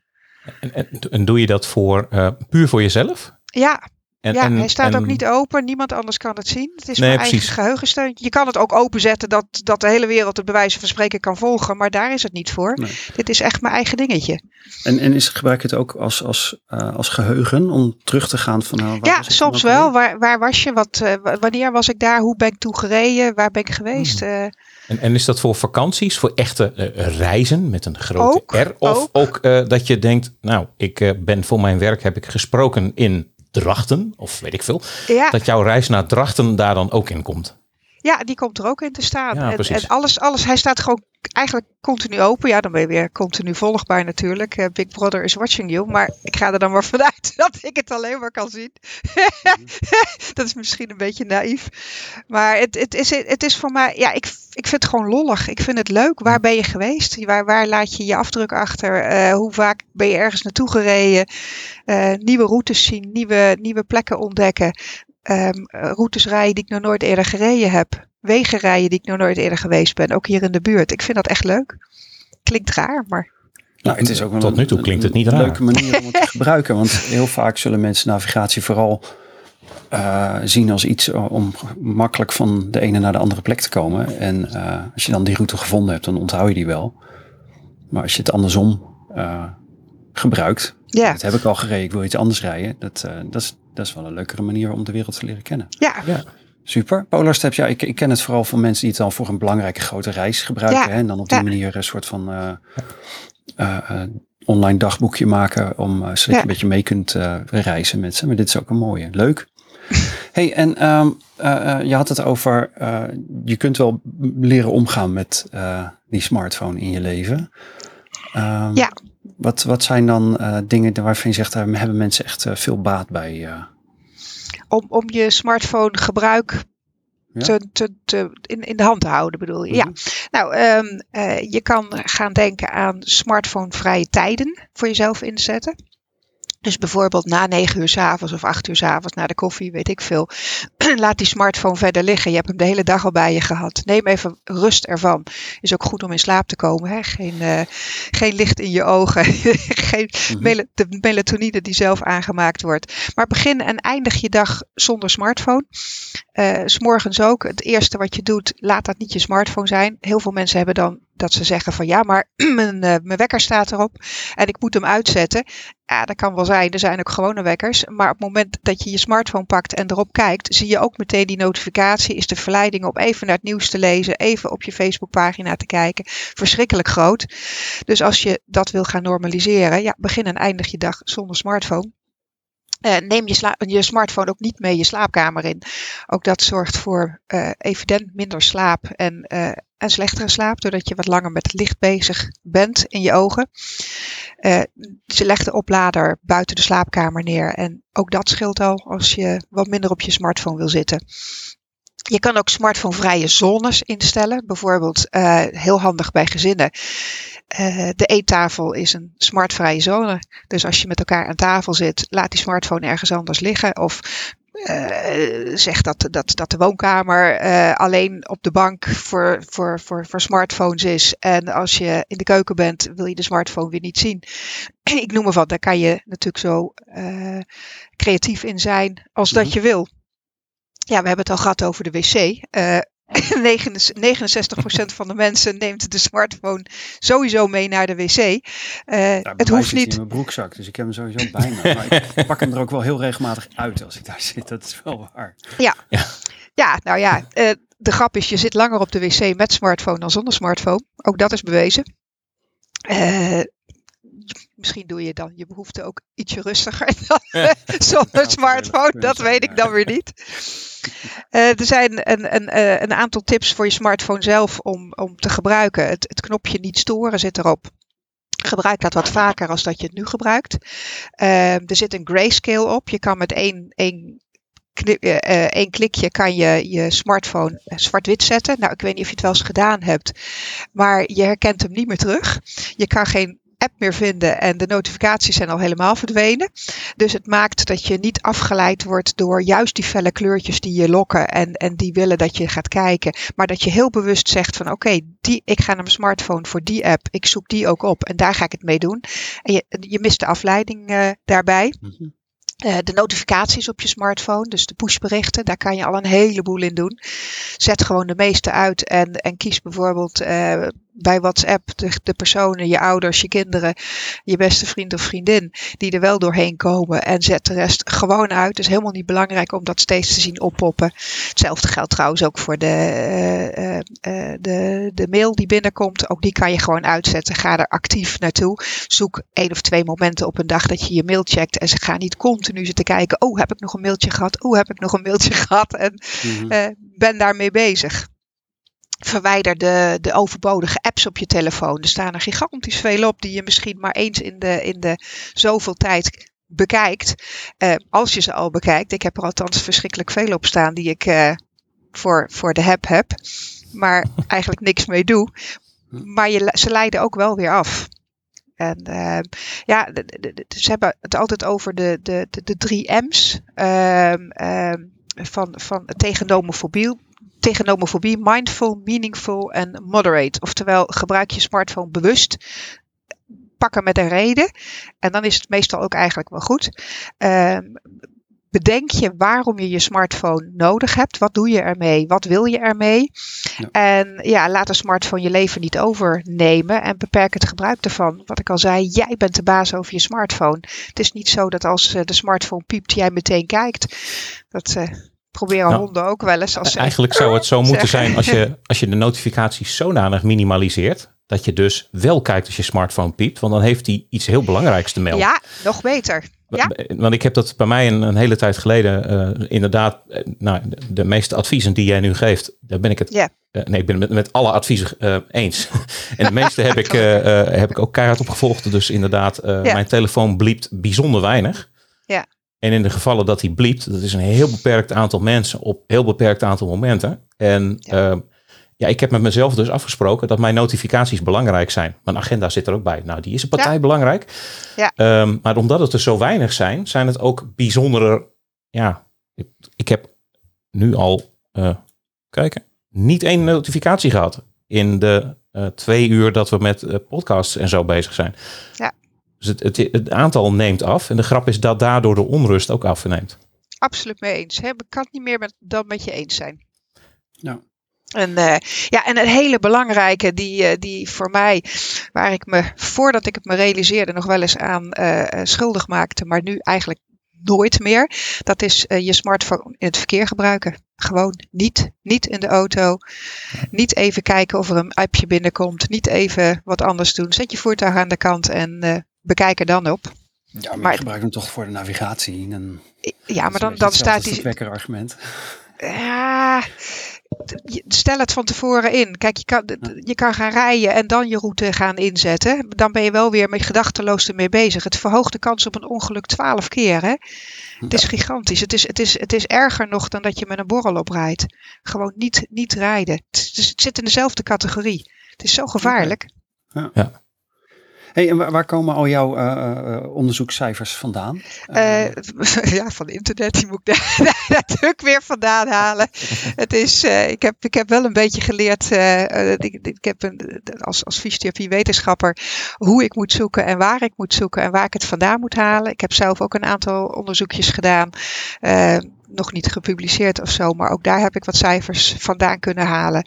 En, en, en doe je dat voor, uh, puur voor jezelf? Ja, en, ja, hij staat ook niet open. Niemand anders kan het zien. Het is nee, mijn eigen geheugensteuntje. Je kan het ook openzetten dat, dat de hele wereld het bewijzen van spreken kan volgen. Maar daar is het niet voor. Dit is echt mijn eigen dingetje. En, en is, gebruik je het ook als, als, uh, als geheugen om terug te gaan van nou, Ja, soms wel. Waar, waar was je? Wat, uh, wanneer was ik daar? Hoe ben ik toe gereden? Waar ben ik geweest? Hmm. Uh, en, en, is dat voor vakanties, voor echte uh, reizen met een grote ook, R? Of ook, ook uh, dat je denkt, nou, ik uh, ben voor mijn werk heb ik gesproken in Drachten, of weet ik veel, ja. dat jouw reis naar Drachten daar dan ook in komt. Ja, die komt er ook in te staan. Ja, en, en, alles, alles, hij staat gewoon eigenlijk continu open. Ja, dan ben je weer continu volgbaar natuurlijk. Uh, Big Brother is watching you. Maar ik ga er dan maar *laughs* vanuit dat ik het alleen maar kan zien. *laughs* dat is misschien een beetje naïef. Maar het, het, is, het is voor mij, ja, ik, ik vind het gewoon lollig. Ik vind het leuk. Waar ben je geweest? Waar, waar laat je je afdruk achter? Uh, hoe vaak ben je ergens naartoe gereden? Uh, nieuwe routes zien, nieuwe, nieuwe plekken ontdekken. Um, routes rijden die ik nog nooit eerder gereden heb. Wegen rijden die ik nog nooit eerder geweest ben. Ook hier in de buurt. Ik vind dat echt leuk. Klinkt raar, maar... Nou, het is ook Tot nu toe klinkt het niet raar. Een leuke manier om het te gebruiken. Want heel vaak zullen mensen navigatie vooral uh, zien als iets om makkelijk van de ene naar de andere plek te komen. En uh, als je dan die route gevonden hebt, dan onthoud je die wel. Maar als je het andersom uh, gebruikt, ja. dat heb ik al gereden, ik wil iets anders rijden. Dat, dat is dat is wel een leukere manier om de wereld te leren kennen. Ja. ja. Super. Polar Steps, ja, ik, ik ken het vooral van mensen die het dan voor een belangrijke grote reis gebruiken. Hè, en dan op die manier een soort van uh, uh, online dagboekje maken om zodat je een beetje mee kunt reizen met ze. Maar dit is ook een mooie. Leuk. *laughs* hey, en um, je had het over, je kunt wel leren omgaan met die smartphone in je leven. Um, ja. Wat, wat zijn dan uh, dingen waarvan je zegt, daar hebben mensen echt uh, veel baat bij? Uh? Om, om je smartphone gebruik ja? te, te, te, in, in de hand te houden, bedoel je? Mm -hmm. Ja. Nou, um, je kan gaan denken aan smartphonevrije tijden voor jezelf inzetten. Dus bijvoorbeeld na negen uur s avonds of acht uur s avonds na de koffie, weet ik veel. *clears throat* Laat die smartphone verder liggen. Je hebt hem de hele dag al bij je gehad. Neem even rust ervan. Is ook goed om in slaap te komen. Hè? Geen, uh, geen licht in je ogen. *laughs* Geen mm -hmm. de melatonine die zelf aangemaakt wordt. Maar begin en eindig je dag zonder smartphone. Uh, S'morgens ook. Het eerste wat je doet, laat dat niet je smartphone zijn. Heel veel mensen hebben dan dat ze zeggen van ja, maar *clears throat* mijn, uh, mijn wekker staat erop en ik moet hem uitzetten. Ja, dat kan wel zijn. Er zijn ook gewone wekkers. Maar op het moment dat je je smartphone pakt en erop kijkt, zie je ook meteen die notificatie. Is de verleiding om even naar het nieuws te lezen, even op je Facebookpagina te kijken. Verschrikkelijk groot. Dus als je dat wil gaan normaliseren, ja, begin en eindig je dag zonder smartphone. Uh, neem je, je, smartphone ook niet mee je slaapkamer in. Ook dat zorgt voor uh, evident minder slaap en, en slechtere slaap, doordat je wat langer met het licht bezig bent in je ogen. ze legt de oplader buiten de slaapkamer neer en ook dat scheelt al als je wat minder op je smartphone wil zitten. Je kan ook smartphonevrije zones instellen. Bijvoorbeeld uh, heel handig bij gezinnen. Uh, de eettafel is een smartvrije zone. Dus als je met elkaar aan tafel zit, laat die smartphone ergens anders liggen. Of uh, zegt dat, dat, dat de woonkamer uh, alleen op de bank voor, voor, voor, voor smartphones is. En als je in de keuken bent, wil je de smartphone weer niet zien. *clears throat* Ik noem maar wat, daar kan je natuurlijk zo uh, creatief in zijn als dat mhm. je wil. Ja, we hebben het al gehad over de wc. *laughs* 69% van de mensen neemt de smartphone sowieso mee naar de wc. Uh, het hoeft niet. in mijn broekzak, dus ik heb hem sowieso bij me. Maar ik *laughs* pak hem er ook wel heel regelmatig uit als ik daar zit. Dat is wel waar. Ja, ja. ja nou ja. Uh, de grap is, je zit langer op de wc met smartphone dan zonder smartphone. Ook dat is bewezen. Uh, misschien doe je dan je behoefte ook ietsje rustiger *laughs* dan zonder smartphone. Dat weet ik dan weer niet. Uh, er zijn een, een, uh, een, aantal tips voor je smartphone zelf om, om te gebruiken. Het, het, knopje niet storen zit erop. Gebruik dat wat vaker als dat je het nu gebruikt. Uh, er zit een grayscale op. Je kan met één, één één klikje kan je je smartphone zwart-wit zetten. Nou, ik weet niet of je het wel eens gedaan hebt, maar je herkent hem niet meer terug. Je kan geen app meer vinden en de notificaties zijn al helemaal verdwenen. Dus het maakt dat je niet afgeleid wordt door juist die felle kleurtjes die je lokken en, en die willen dat je gaat kijken. Maar dat je heel bewust zegt van oké, die ik ga naar mijn smartphone voor die app. Ik zoek die ook op en daar ga ik het mee doen. En je, je mist de afleiding uh, daarbij. Mm uh, de notificaties op je smartphone, dus de pushberichten, daar kan je al een heleboel in doen. Zet gewoon de meeste uit en, en kies bijvoorbeeld uh, bij WhatsApp de, de, personen, je ouders, je kinderen, je beste vriend of vriendin, die er wel doorheen komen. En zet de rest gewoon uit. Het is helemaal niet belangrijk om dat steeds te zien oppoppen. Hetzelfde geldt trouwens ook voor de, uh, de, de mail die binnenkomt. Ook die kan je gewoon uitzetten. Ga er actief naartoe. Zoek één of twee momenten op een dag dat je je mail checkt. En ze gaan niet continu zitten kijken. Oh, heb ik nog een mailtje gehad? Oh, heb ik nog een mailtje gehad? En mm ben daarmee bezig verwijder de, de overbodige apps op je telefoon. Er staan er gigantisch veel op die je misschien maar eens in de, in de zoveel tijd bekijkt. Uh, als je ze al bekijkt. Ik heb er althans verschrikkelijk veel op staan die ik uh, voor, voor de heb heb. Maar *laughs* eigenlijk niks mee doe. Maar je, ze leiden ook wel weer af. En uh, ja, de, de, ze hebben het altijd over de, de, de, de drie M's. Uh, van, van tegen nomofobie tegen nomofobie mindful, meaningful en moderate. Oftewel, gebruik je smartphone bewust. Pakken met een reden. En dan is het meestal ook eigenlijk wel goed. Uh, bedenk je waarom je je smartphone nodig hebt. Wat doe je ermee? Wat wil je ermee? Ja. En ja, laat de smartphone je leven niet overnemen en beperk het gebruik ervan. Wat ik al zei, jij bent de baas over je smartphone. Het is niet zo dat als eh, de smartphone piept, jij meteen kijkt. Dat, uh, proberen nou, honden ook wel eens. Als eigenlijk zou het zo *laughs* moeten zijn als je, als je de notificaties zodanig minimaliseert. Dat je dus wel kijkt als je smartphone piept. Want dan heeft hij iets heel belangrijks te melden. Ja, nog beter. Ja? Want ik heb dat bij mij een, een hele tijd geleden uh, inderdaad. Uh, nou, de, meeste adviezen die jij nu geeft, daar ben ik het. Yeah. Uh, nee, ik ben het met, met alle adviezen eens. *laughs* en de meeste heb ik, heb ik ook keihard opgevolgd. Dus inderdaad, yeah. mijn telefoon bliept bijzonder weinig. En in de gevallen dat hij bliept, dat is een heel beperkt aantal mensen op heel beperkt aantal momenten. En ja. Uh, ja, ik heb met mezelf dus afgesproken dat mijn notificaties belangrijk zijn. Mijn agenda zit er ook bij. Nou, die is een partij ja. belangrijk. Ja. Um, maar omdat het er zo weinig zijn, zijn het ook bijzondere. Ja, ik, ik heb nu al, uh, kijken, niet één notificatie gehad in de uh, twee uur dat we met uh, podcasts en zo bezig zijn. Ja. Dus het, het, het, aantal neemt af. En de grap is dat daardoor de onrust ook afneemt. Absoluut mee eens. Hè? Ik kan het niet meer met, dan met je eens zijn. Ja. En, uh, ja, en een hele belangrijke, die, uh, die voor mij, waar ik me voordat ik het me realiseerde nog wel eens aan uh, schuldig maakte, maar nu eigenlijk nooit meer, dat is je smartphone in het verkeer gebruiken. Gewoon niet, niet in de auto, niet even kijken of er een appje binnenkomt, niet even wat anders doen. Zet je voertuig aan de kant en bekijk er dan op. Ja, maar, maar ik gebruik hem toch voor de navigatie. En ja, maar dan, dan staat die. wekker argument. Ja, stel het van tevoren in. Kijk, je kan, je kan gaan rijden en dan je route gaan inzetten. Dan ben je wel weer met gedachteloos ermee bezig. Het verhoogt de kans op een ongeluk twaalf keer. Hè? Het is gigantisch. Het is, het, is, het is erger nog dan dat je met een borrel oprijdt. Gewoon niet, niet rijden. Het, het zit in dezelfde categorie. Het is zo gevaarlijk. Ja. ja. Hey, en waar, komen al jouw uh, onderzoekscijfers vandaan? *laughs* ja, van internet. Die moet ik natuurlijk *laughs* weer vandaan halen. Het is, ik, heb, ik heb wel een beetje geleerd, ik, ik, heb een, als, als fysiotherapie-wetenschapper, hoe ik moet zoeken en waar ik moet zoeken en waar ik het vandaan moet halen. Ik heb zelf ook een aantal onderzoekjes gedaan nog niet gepubliceerd of zo, maar ook daar heb ik wat cijfers vandaan kunnen halen.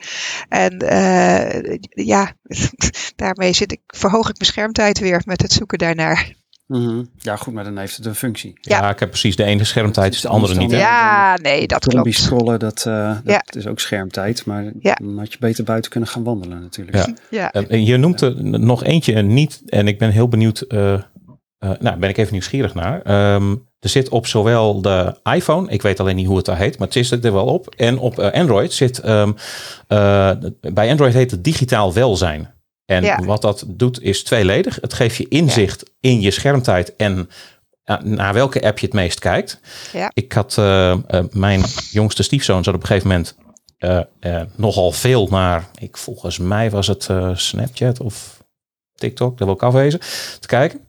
En uh, ja, *laughs* daarmee zit ik, verhoog ik mijn schermtijd weer met het zoeken daarnaar. Mm Ja, goed, maar dan heeft het een functie. Ja, ik heb precies de ene schermtijd, is de andere niet. Ja, nee, dat klopt. scrollen, dat, uh, dat ja. is ook schermtijd, maar ja. dan had je beter buiten kunnen gaan wandelen natuurlijk. Ja. ja. Uh, je noemt er nog eentje niet, en ik ben heel benieuwd, uh, nou ben ik even nieuwsgierig naar. Um, er zit op zowel de iPhone, ik weet alleen niet hoe het daar heet, maar het zit er wel op. En op uh, Android zit, um, uh, bij Android heet het digitaal welzijn. En ja. wat dat doet is tweeledig. Het geeft je inzicht ja. in je schermtijd en uh, naar welke app je het meest kijkt. Ja. Ik had mijn jongste stiefzoon zat op een gegeven moment nogal veel naar, ik, volgens mij was het Snapchat of TikTok, dat wil ik afwezen, te kijken.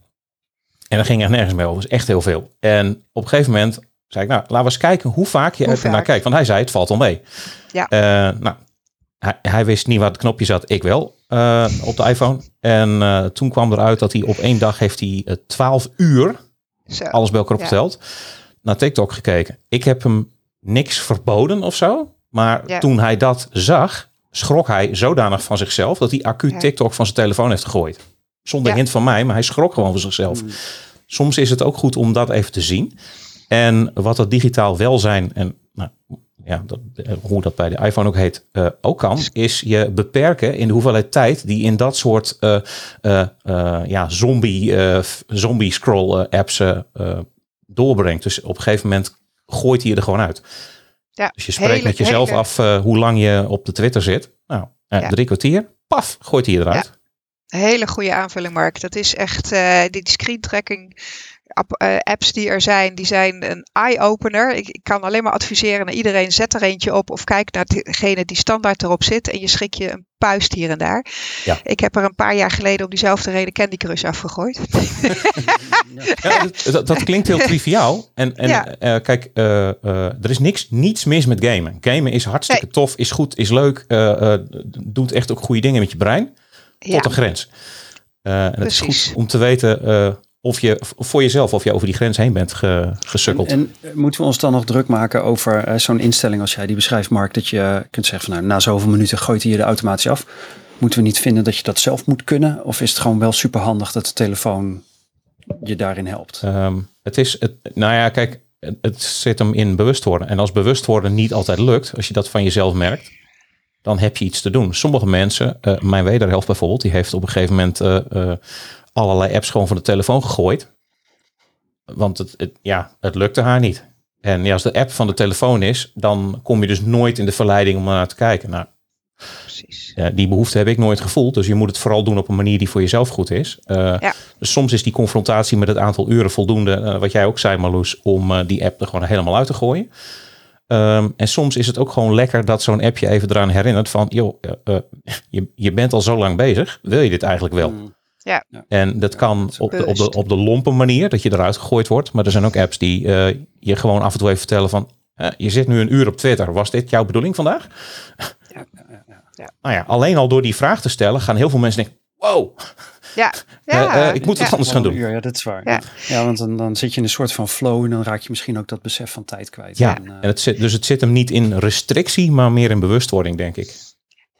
En dan ging er nergens meer over. Dus echt heel veel. En op een gegeven moment zei ik, nou, laten we eens kijken hoe vaak je er naar kijkt. Want hij zei, het valt al mee. Ja. Uh, nou, hij, hij, wist niet waar het knopje zat. Ik wel, uh, op de iPhone. En uh, toen kwam eruit dat hij op één dag heeft hij 12 uur, zo. alles bij elkaar opgeteld, ja. naar TikTok gekeken. Ik heb hem niks verboden of zo. Maar ja. toen hij dat zag, schrok hij zodanig van zichzelf dat hij acuut. TikTok van zijn telefoon heeft gegooid. Zonder ja. hint van mij, maar hij schrok gewoon van zichzelf. Mm. Soms is het ook goed om dat even te zien. En wat dat digitaal welzijn en nou, ja, dat, hoe dat bij de iPhone ook heet, uh, ook kan, is je beperken in de hoeveelheid tijd die in dat soort uh, uh, ja, zombie, zombie scroll apps doorbrengt. Dus op een gegeven moment gooit hij je er gewoon uit. Ja, dus je spreekt hele, met jezelf hele... af hoe lang je op de Twitter zit. Nou, ja. drie kwartier, paf, gooit hij je eruit. Ja. Hele goede aanvulling, Mark. Dat is echt uh, die screen tracking uh, apps die er zijn, die zijn een eye-opener. Ik, ik, kan alleen maar adviseren naar iedereen, zet er eentje op of kijk naar degene die standaard erop zit en je schrik je een puist hier en daar. Ja. Ik heb er een paar jaar geleden om diezelfde reden Candy Crush afgegooid. Ja, dat, dat, klinkt heel triviaal. En, en ja. uh, kijk, uh, uh, er is niks, niets mis met gamen. Gamen is hartstikke nee. tof, is goed, is leuk, doet echt ook goede dingen met je brein tot ja. een grens. Uh, en het is goed om te weten uh, of je voor jezelf of je over die grens heen bent ge, gesukkeld. En, en, moeten we ons dan nog druk maken over uh, zo'n instelling als jij die beschrijft, Mark, dat je kunt zeggen van nou, na zoveel minuten gooit hij je de automatisch af. Moeten we niet vinden dat je dat zelf moet kunnen? Of is het gewoon wel super handig dat de telefoon je daarin helpt? Um, het is, het, nou ja, kijk, het, het zit hem in bewust worden. En als bewust worden niet altijd lukt, als je dat van jezelf merkt, dan heb je iets te doen. Sommige mensen, uh, mijn wederhelft bijvoorbeeld, die heeft op een gegeven moment uh, uh, allerlei apps gewoon van de telefoon gegooid. Want het, het, ja, het lukte haar niet. En ja, als de app van de telefoon is, dan kom je dus nooit in de verleiding om naar te kijken. Nou, Precies. Ja, die behoefte heb ik nooit gevoeld. Dus je moet het vooral doen op een manier die voor jezelf goed is. ja. Dus soms is die confrontatie met het aantal uren voldoende, wat jij ook zei Marloes, om die app er gewoon helemaal uit te gooien. Um, en soms is het ook gewoon lekker dat zo'n appje even eraan herinnert van, joh, uh, uh, je, je bent al zo lang bezig, wil je dit eigenlijk wel? Mm. Ja. En dat kan op de, op, de, op de lompe manier, dat je eruit gegooid wordt. Maar er zijn ook apps die uh, je gewoon af en toe even vertellen van, je zit nu een uur op Twitter, was dit jouw bedoeling vandaag? *laughs* Ja, ja, ja. Nou ja, alleen al door die vraag te stellen, gaan heel veel mensen denken, wow, ja, ja. Uh, uh, ik moet wat anders gaan doen. Ja, dat is waar. Ja, ja want dan, dan zit je in een soort van flow en dan raak je misschien ook dat besef van tijd kwijt. Ja, en, uh, en het zit, dus het zit hem niet in restrictie, maar meer in bewustwording, denk ik.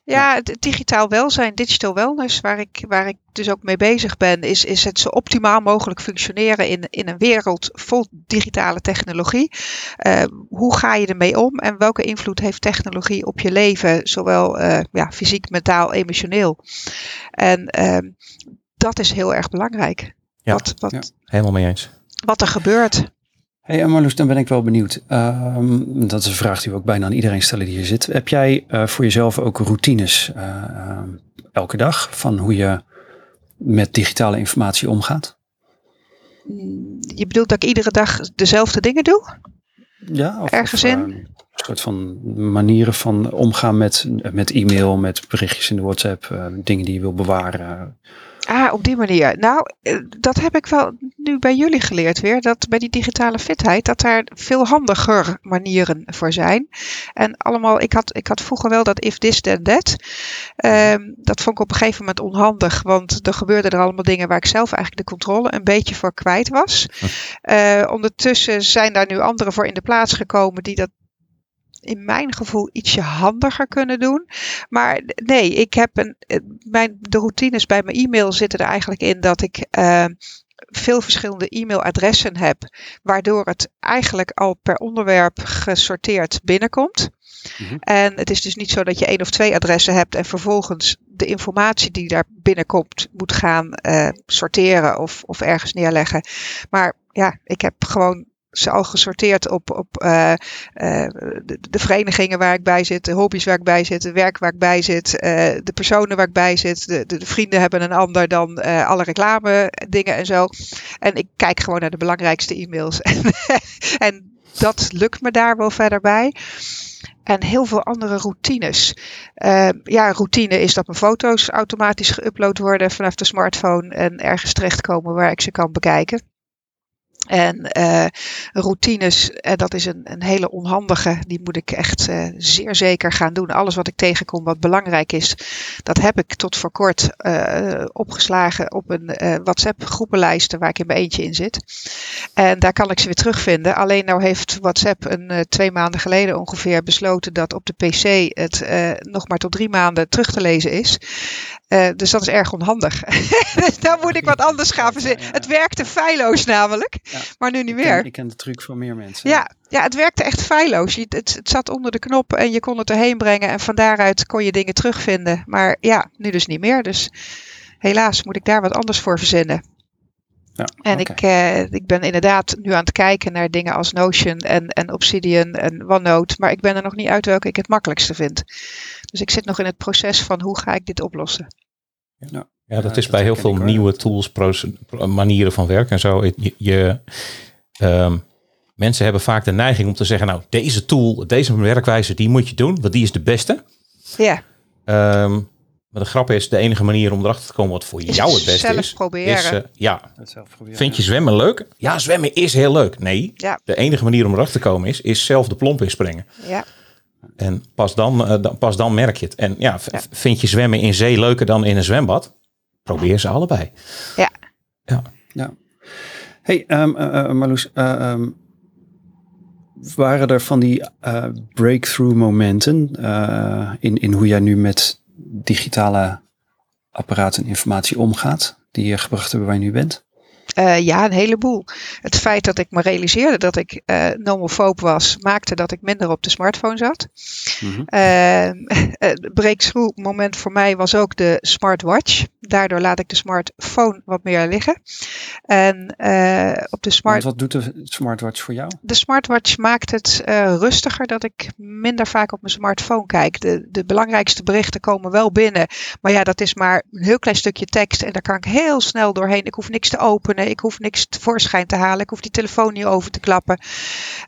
Ja, het digitaal welzijn, digital wellness, waar ik, waar ik dus ook mee bezig ben, is, is het zo optimaal mogelijk functioneren in, in een wereld vol digitale technologie. Uh, hoe ga je ermee om en welke invloed heeft technologie op je leven, zowel uh, ja, fysiek, mentaal, emotioneel? En uh, dat is heel erg belangrijk. Ja, wat, wat, ja, helemaal mee eens. Wat er gebeurt. Hey Marloes, dan ben ik wel benieuwd. Um, dat is een vraag die we ook bijna aan iedereen stellen die hier zit. Heb jij uh, voor jezelf ook routines uh, uh, elke dag van hoe je met digitale informatie omgaat? Je bedoelt dat ik iedere dag dezelfde dingen doe? Ja, of, ergens of, in? Een soort van manieren van omgaan met, met e-mail, met berichtjes in de WhatsApp, dingen die je wil bewaren. Ah, op die manier. Nou, eh, dat heb ik wel nu bij jullie geleerd weer. Dat bij die digitale fitheid, dat daar veel handiger manieren voor zijn. En allemaal, ik had, ik had vroeger wel dat if this then that. Ehm, dat vond ik op een gegeven moment onhandig. Want er gebeurden er allemaal dingen waar ik zelf eigenlijk de controle een beetje voor kwijt was. Uh, ondertussen zijn daar nu anderen voor in de plaats gekomen die dat in mijn gevoel ietsje handiger kunnen doen. Maar nee, ik heb een, eh, mijn, de routines bij mijn e-mail zitten er eigenlijk in dat ik uh, veel verschillende e-mailadressen heb, waardoor het eigenlijk al per onderwerp gesorteerd binnenkomt. Mhm. En het is dus niet zo dat je één of twee adressen hebt en vervolgens de informatie die daar binnenkomt moet gaan uh, sorteren of, of ergens neerleggen. Maar ja, ik heb gewoon ze al gesorteerd op, op uh, uh, de, verenigingen waar ik bij zit, de hobby's waar ik bij zit, de werk waar ik bij zit, uh, de personen waar ik bij zit. De, de, de vrienden hebben een ander dan alle reclame dingen en zo. En ik kijk gewoon naar de belangrijkste e-mails. *laughs* en dat lukt me daar wel verder bij. En heel veel andere routines. Ja, routine is dat mijn foto's automatisch geüpload worden vanaf de smartphone en ergens terechtkomen waar ik ze kan bekijken. En uh, routines, en eh, dat is een, een hele onhandige, die moet ik echt uh, zeer zeker gaan doen. Alles wat ik tegenkom wat belangrijk is, dat heb ik tot voor kort opgeslagen op een WhatsApp groepenlijst waar ik in mijn eentje in zit. En daar kan ik ze weer terugvinden. Alleen nou heeft WhatsApp een twee maanden geleden ongeveer besloten dat op de PC het nog maar tot drie maanden terug te lezen is. dus dat is erg onhandig. *laughs* dus daar moet ik wat anders gaan verzinnen. Het werkte feilloos namelijk. Maar nu niet meer. Ik ken, de truc van meer mensen. Ja, ja het werkte echt feilloos. het, het, zat onder de knop en je kon het erheen brengen. En van daaruit kon je dingen terugvinden. Maar ja, nu dus niet meer. Dus helaas moet ik daar wat anders voor verzinnen. Ja, en ik, uh, ik ben inderdaad nu aan het kijken naar dingen als Notion en, en Obsidian en OneNote. Maar ik ben er nog niet uit welke ik het makkelijkste vind. Dus ik zit nog in het proces van hoe ga ik dit oplossen. Ja. Ja, dat is bij heel veel nieuwe tools, manieren van werken en zo. Je, je um, mensen hebben vaak de neiging om te zeggen, nou, deze tool, deze werkwijze, die moet je doen, want die is de beste. Ja. Um, maar de grap is, de enige manier om erachter te komen wat voor jou het beste zelf is, proberen. is uh, ja, vind je zwemmen leuk? Ja, zwemmen is heel leuk. Nee, ja. de enige manier om erachter te komen is, is zelf de plomp inspringen. Ja. En pas dan, uh, pas dan merk je het. En ja, ja, vind je zwemmen in zee leuker dan in een zwembad? Probeer ze allebei. Ja. Ja. ja. Hey, um, uh, Marloes, uh, waren er van die uh, breakthrough momenten in, in hoe jij nu met digitale apparaten en informatie omgaat, die je gebracht hebben waar je nu bent? Uh, ja, een heleboel. Het feit dat ik me realiseerde dat ik uh, nomofoob was, maakte dat ik minder op de smartphone zat. *laughs* Mm -hmm. uh, breakthrough moment voor mij was ook de smartwatch. Daardoor laat ik de smartphone wat meer liggen. En op de smart... wat doet de smartwatch voor jou? De smartwatch maakt het rustiger dat ik minder vaak op mijn smartphone kijk. De, de belangrijkste berichten komen wel binnen. Maar ja, dat is maar een heel klein stukje tekst en daar kan ik heel snel doorheen. Ik hoef niks te openen ik hoef niks tevoorschijn te halen. Ik hoef die telefoon niet over te klappen.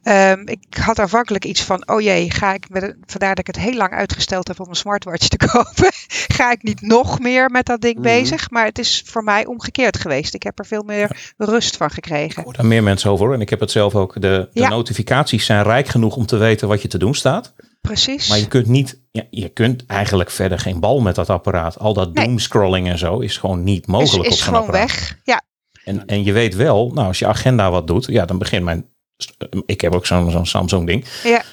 Um, ik had aanvankelijk iets van, oh jee, ga ik met vandaar dat ik het heel lang uitgesteld heb om een smartwatch te *laughs* kopen. ga ik niet nog meer met dat ding mhm. bezig? Maar het is voor mij omgekeerd geweest. Ik heb er veel meer rust van gekregen. Ik hoor daar meer mensen over. En ik heb het zelf ook. De, de notificaties zijn rijk genoeg om te weten wat je te doen staat. Precies. Maar je kunt niet, ja, je kunt eigenlijk verder geen bal met dat apparaat. Al dat doomscrolling en zo is gewoon niet mogelijk is, is op zo'n apparaat. Is gewoon weg. Ja, en, en je weet wel, nou, als je agenda wat doet, ja, dan begint mijn. Ik heb ook zo'n zo'n Samsung ding. Ja.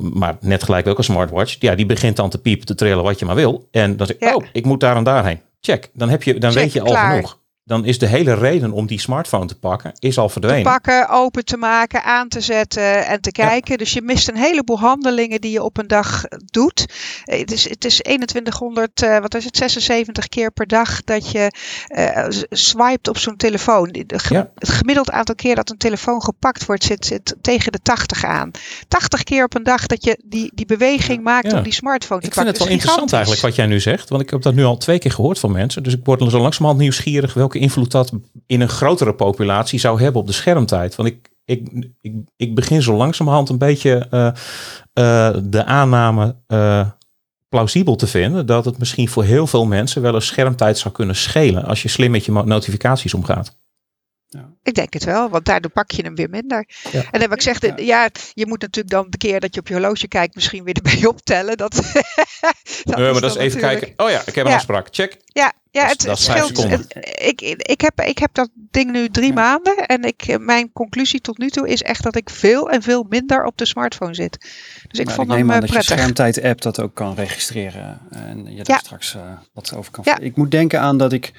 Maar net gelijk ook een smartwatch. Ja, die begint dan te piepen, te trillen wat je maar wil. En dan zeg ik, oh, ik moet daar en daarheen. Check. Dan, heb je, dan weet je al genoeg dan is de hele reden om die smartphone te pakken, is al verdwenen. Te pakken, open te maken, aan te zetten en te kijken. Dus je mist een heleboel handelingen die je op een dag doet. Eh, het is, het is 2100, uh, eh, wat is het, 76 keer per dag dat je uh, swipet op zo'n telefoon. Het gemiddeld aantal keer dat een telefoon gepakt wordt, zit, zit tegen de 80 aan. 80 keer op een dag dat je die, die beweging maakt om die smartphone te ik pakken. Ik vind het wel interessant eigenlijk wat jij nu zegt, want ik heb dat nu al twee keer gehoord van mensen. Dus ik word zo langzamerhand nieuwsgierig welke invloed dat in een grotere populatie zou hebben op de schermtijd. Want ik, ik, ik, ik begin zo langzamerhand een beetje uh, uh, de aanname uh, plausibel te vinden dat het misschien voor heel veel mensen wel een schermtijd zou kunnen schelen als je slim met je notificaties omgaat. Ja. Ik denk het wel, want daardoor pak je hem weer minder. Ja. En dan heb ik gezegd, ja. je moet natuurlijk dan de keer dat je op je horloge kijkt misschien weer erbij *laughs* optellen. Dat, *laughs* dat maar dat is even kijken. Oh ja, ik heb een afspraak. Check. Ja, ja het, dat scheelt. ik, ik, heb, ik heb dat ding nu drie maanden en ik, mijn conclusie tot nu toe is echt dat ik veel en veel minder op de smartphone zit. Dus ik vond ik hem aan dat prettig. je schermtijd-app dat ook kan registreren en je daar straks uh, wat over kan. Ik moet denken aan dat ik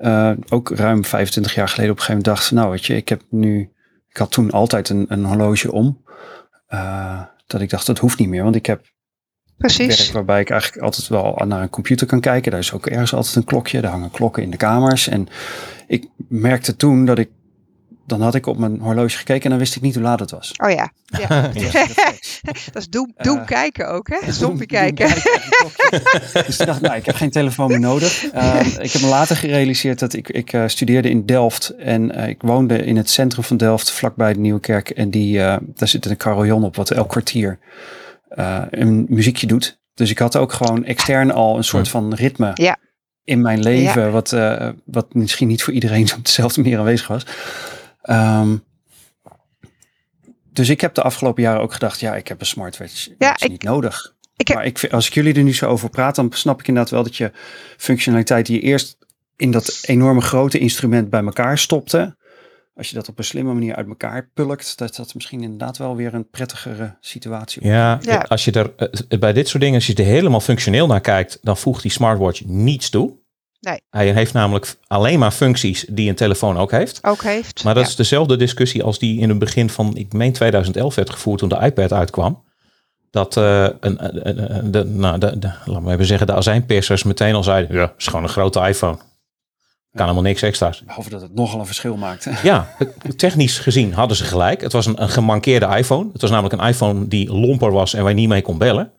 uh, ook ruim 25 jaar geleden op een gegeven moment dacht, nou weet je, ik heb nu, ik had toen altijd een, een horloge om. Uh, dat ik dacht, dat hoeft niet meer, want ik heb Precies. werk waarbij ik eigenlijk altijd wel naar een computer kan kijken. Daar is ook ergens altijd een klokje, daar hangen klokken in de kamers. En ik merkte toen dat ik dan had ik op mijn horloge gekeken en dan wist ik niet hoe laat het was. Oh ja. *laughs* ja. *laughs* dat is doem, doem uh, kijken ook, hè? Zombie kijken. *laughs* dus ik dacht, nou, ik heb geen telefoon meer nodig. Uh, ik heb me later gerealiseerd dat ik, ik uh, studeerde in Delft en eh, ik woonde in het centrum van Delft, vlakbij de Nieuwe Kerk. En die, daar zit een carillon op wat elk kwartier een muziekje doet. Dus ik had ook gewoon extern al een soort van ritme. Ja. In mijn leven, ja. wat, wat misschien niet voor iedereen op dezelfde manier aanwezig was. Um, dus ik heb de afgelopen jaren ook gedacht, ja, ik heb een smartwatch ja, ik, niet nodig. Ik heb, maar ik, als ik jullie er nu zo over praat, dan snap ik inderdaad wel dat je functionaliteit die je eerst in dat enorme grote instrument bij elkaar stopte, als je dat op een slimme manier uit elkaar pulkt, dat dat misschien inderdaad wel weer een prettigere situatie ja, ja, als je er eh, bij dit soort dingen, als je er helemaal functioneel naar kijkt, dan voegt die smartwatch niets toe. Nee. Hij heeft namelijk alleen maar functies die een telefoon ook heeft. Ook heeft. Maar dat is dezelfde discussie als die in het begin van, ik meen 2011 werd gevoerd toen de iPad uitkwam. Dat uh, een, de, nou, de, de, laten we even zeggen, de azijnpissers meteen al zeiden, ja, is gewoon een grote iPhone. Kan helemaal niks extra's. Behalve dat het nogal een verschil maakt. *laughs* Ja, technisch gezien hadden ze gelijk. Het was een, een gemankeerde iPhone. Het was namelijk een iPhone die lomper was en waar je niet mee kon bellen.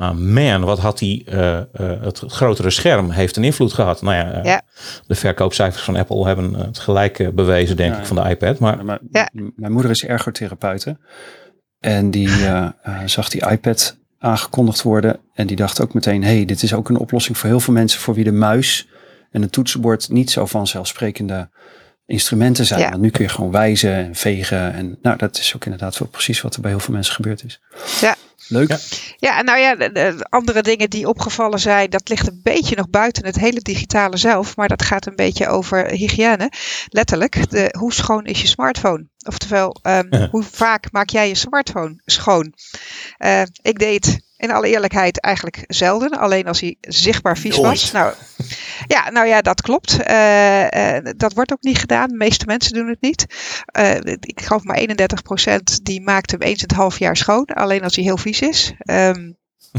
Maar man, wat had hij, uh, uh, het grotere scherm heeft een invloed gehad. Nou ja, uh, ja. de verkoopcijfers van Apple hebben het gelijk bewezen, denk ja, ik, van de iPad. Maar, maar ja. mijn moeder is ergotherapeute. En die *laughs* zag die iPad aangekondigd worden. En die dacht ook meteen, hey, dit is ook een oplossing voor heel veel mensen voor wie de muis en een toetsenbord niet zo vanzelfsprekende instrumenten zijn. Want nu kun je gewoon wijzen en vegen. En nou, dat is ook inderdaad wel precies wat er bij heel veel mensen gebeurd is. Ja, Leuk. Ja, ja nou ja, de, andere dingen die opgevallen zijn, dat ligt een beetje nog buiten het hele digitale zelf. Maar dat gaat een beetje over hygiëne. Letterlijk, de, hoe schoon is je smartphone? Oftewel, um, hoe vaak maak jij je smartphone schoon? Uh, ik deed in alle eerlijkheid eigenlijk zelden. Alleen als hij zichtbaar vies was. Nou ja, nou ja, dat klopt. Uh, uh, dat wordt ook niet gedaan. De meeste mensen doen het niet. Uh, ik geloof maar 31% die maakt hem eens in het half jaar schoon. Alleen als hij heel vies is. Um, 11%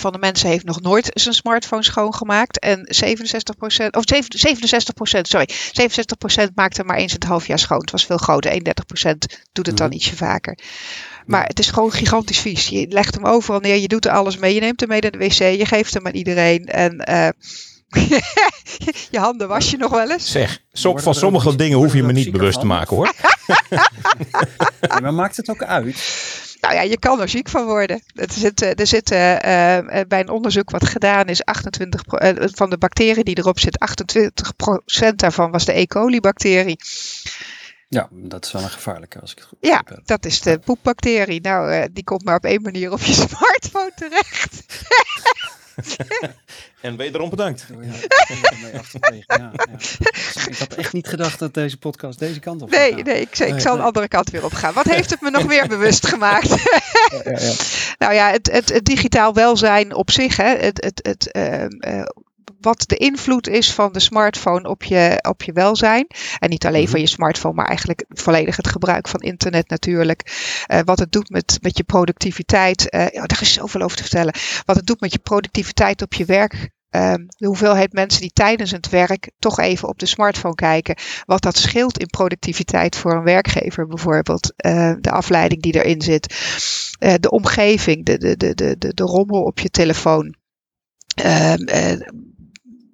van de mensen heeft nog nooit zijn smartphone schoongemaakt. En 67%, of 67%, sorry, 67% maakt hem maar eens in het half jaar schoon. Het was veel groter. 31% doet het dan mhm. ietsje vaker. Maar het is gewoon gigantisch vies. Je legt hem overal neer, je doet er alles mee. Je neemt hem mee naar de wc, je geeft hem aan iedereen. En uh, *laughs* je handen was je nog wel eens. Zeg, van sommige dingen hoef je me niet bewust te maken hoor. *laughs* maar maakt het ook uit? Nou ja, je kan er ziek van worden. Er zit, er zit uh, uh, bij een onderzoek wat gedaan is, 28% uh, van de bacteriën die erop zit, 28% daarvan was de E. coli-bacterie. Ja, dat is wel een gevaarlijke als ik het goed Ja, heb. dat is de poepbacterie. Nou, uh, die komt maar op één manier op je *laughs* smartphone terecht. *laughs* en wederom bedankt. Oh, ja. ja, ik had echt niet gedacht dat deze podcast deze kant op Nee, nee, ik, ik zal de andere kant weer op gaan. Wat heeft het me nog meer bewust gemaakt? *laughs* nou ja, het, het, het, digitaal welzijn op zich, hè, het, het, het uh, uh, wat de invloed is van de smartphone op je, op je welzijn. En niet alleen van je smartphone, maar eigenlijk volledig het gebruik van internet natuurlijk. Uh, wat het doet met, met je productiviteit. Uh, ja, daar is zoveel over te vertellen. Wat het doet met je productiviteit op je werk. Um, de hoeveelheid mensen die tijdens het werk toch even op de smartphone kijken. Wat dat scheelt in productiviteit voor een werkgever bijvoorbeeld. Uh, de afleiding die erin zit. Uh, de omgeving, de, de, de, de, de, de rommel op je telefoon. Uh,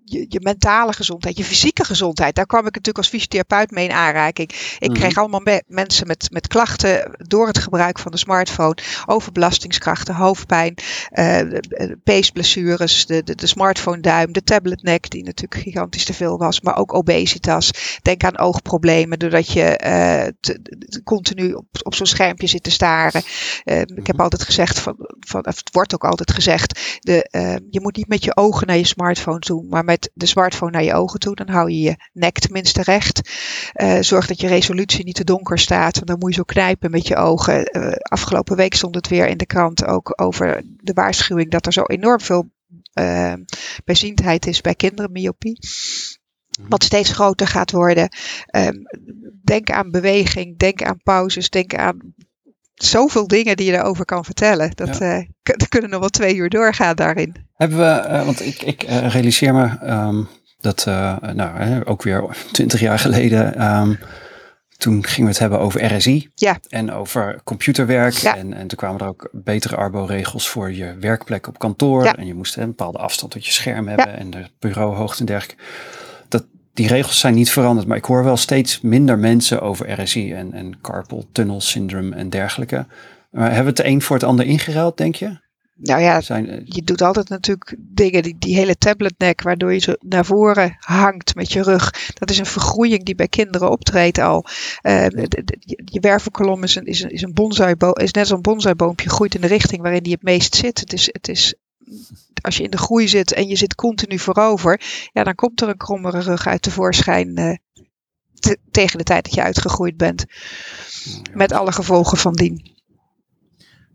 je, je, mentale gezondheid, je fysieke gezondheid. Daar kwam ik natuurlijk als fysiotherapeut mee in aanraking. Ik mhm. kreeg allemaal mensen met, met klachten door het gebruik van de smartphone. Overbelastingskrachten, hoofdpijn, uh, peesblessures, de, de, de smartphone duim, de tabletnek die natuurlijk gigantisch te veel was. Maar ook obesitas. Denk aan oogproblemen doordat je uh, continu op, op zo'n schermpje zit te staren. Uh, ik heb mhm. altijd gezegd, van, van, het wordt ook altijd gezegd, de, je moet niet met je ogen naar je smartphone toe, maar met de smartphone naar je ogen toe. Dan hou je je nek tenminste recht. Uh, zorg dat je resolutie niet te donker staat, want dan moet je zo knijpen met je ogen. Uh, afgelopen week stond het weer in de krant ook over de waarschuwing dat er zo enorm veel uh, bijziendheid is bij kinderen, myopie. Mhm. Wat steeds groter gaat worden. Um, denk aan beweging, denk aan pauzes, denk aan zoveel dingen die je erover kan vertellen. Dat ja. uh, kunnen nog wel twee uur doorgaan daarin. Hebben we, uh, want ik, ik uh, realiseer me um, dat, nou, ook weer twintig jaar geleden, um, toen gingen we het hebben over RSI ja. en over computerwerk. Ja. En, en toen kwamen er ook betere arbo-regels voor je werkplek op kantoor. Ja. En je moest een bepaalde afstand tot je scherm hebben en de bureauhoogte en dergelijke die regels zijn niet veranderd, maar ik hoor wel steeds minder mensen over RSI en, en carpal tunnel syndrome en dergelijke. Maar hebben we het een voor het ander ingeruild, denk je? Nou ja, zijn, eh, je doet altijd natuurlijk dingen, die, die hele tabletnek, waardoor je zo naar voren hangt met je rug. Dat is een vergroeiing die bij kinderen optreedt al. Uh, je wervelkolom is een, is een, is een bonsaiboom, is net zo'n bonsaiboompje, groeit in de richting waarin die het meest zit. Het is, het is als je in de groei zit en je zit continu voorover, ja, dan komt er een krommere rug uit tevoorschijn uh, tegen de tijd dat je uitgegroeid bent. Met alle gevolgen van dien.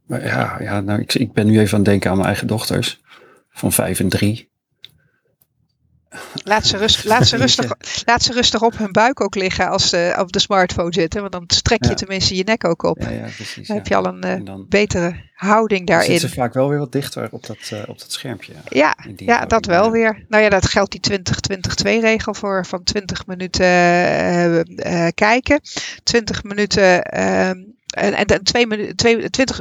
Maar ja, ja nou, ik, ik ben nu even aan het denken aan mijn eigen dochters van vijf en drie. Laat ze, rust, laat, ze rustig, laat ze rustig op hun buik ook liggen als ze op de smartphone zitten. Want dan strek je tenminste je nek ook op. Ja, ja, precies, dan heb je al een uh, betere houding daarin. Dan zitten ze vaak wel weer wat dichter op dat, uh, op dat schermpje. Ja, ja dat wel weer. Nou ja, dat geldt die 20-20-2 regel voor van 20 minuten uh, kijken. 20 minuten ehm, en, en, twee minuten, 20,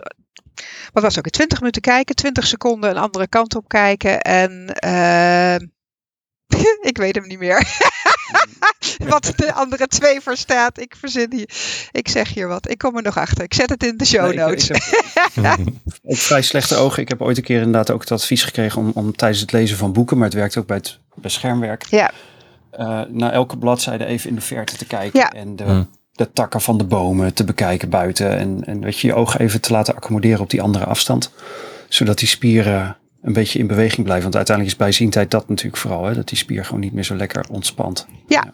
wat was ook, 20 minuten kijken, 20 seconden een andere kant op kijken en ehm, *laughs* ik weet hem niet meer. *laughs* wat de andere twee voor staat. Ik verzin hier. Ik zeg hier wat. Ik kom er nog achter. Ik zet het in de show notes. ik, *laughs* ook vrij slechte ogen. Ik heb ooit een keer inderdaad ook het advies gekregen om, om tijdens het lezen van boeken, maar het werkt ook bij het beschermwerk. Ja. Uh, naar elke bladzijde even in de verte te kijken. Ja. En de, hmm. De takken van de bomen te bekijken buiten. En, en weet je, je ogen even te laten accommoderen op die andere afstand. Zodat die spieren een beetje in beweging blijven. Want uiteindelijk is bijziendheid dat natuurlijk vooral. Hè, dat die spier gewoon niet meer zo lekker ontspant. Ja.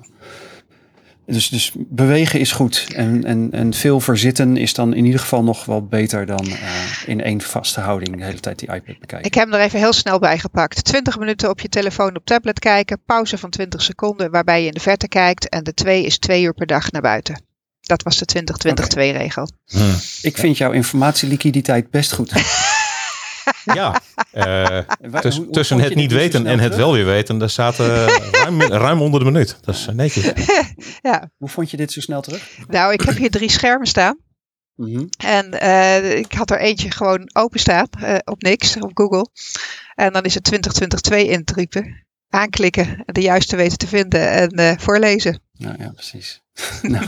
Dus, dus bewegen is goed. En, en, en veel verzitten is dan in ieder geval nog wel beter dan uh, in één vaste houding de hele tijd die iPad bekijken. Ik heb hem er even heel snel bij gepakt. 20 minuten op je telefoon op tablet kijken. Pauze van 20 seconden waarbij je in de verte kijkt. En de 2 is twee uur per dag naar buiten. Dat was de 20-20-2 regel. Hmm. Ik vind jouw informatieliquiditeit best goed. *laughs* Ja, uh, tussen het niet weten en het wel weer weten, daar zaten ruim, ruim onder de minuut. Dat is netjes. *laughs* ja. Hoe vond je dit zo snel terug? Nou, ik heb hier drie schermen staan. Mm En uh, ik had er eentje gewoon open staan, uh, op niks, op Google. En dan is het 2022 intypen, aanklikken, de juiste weten te vinden en uh, voorlezen. Nou ja, precies. *laughs* nou,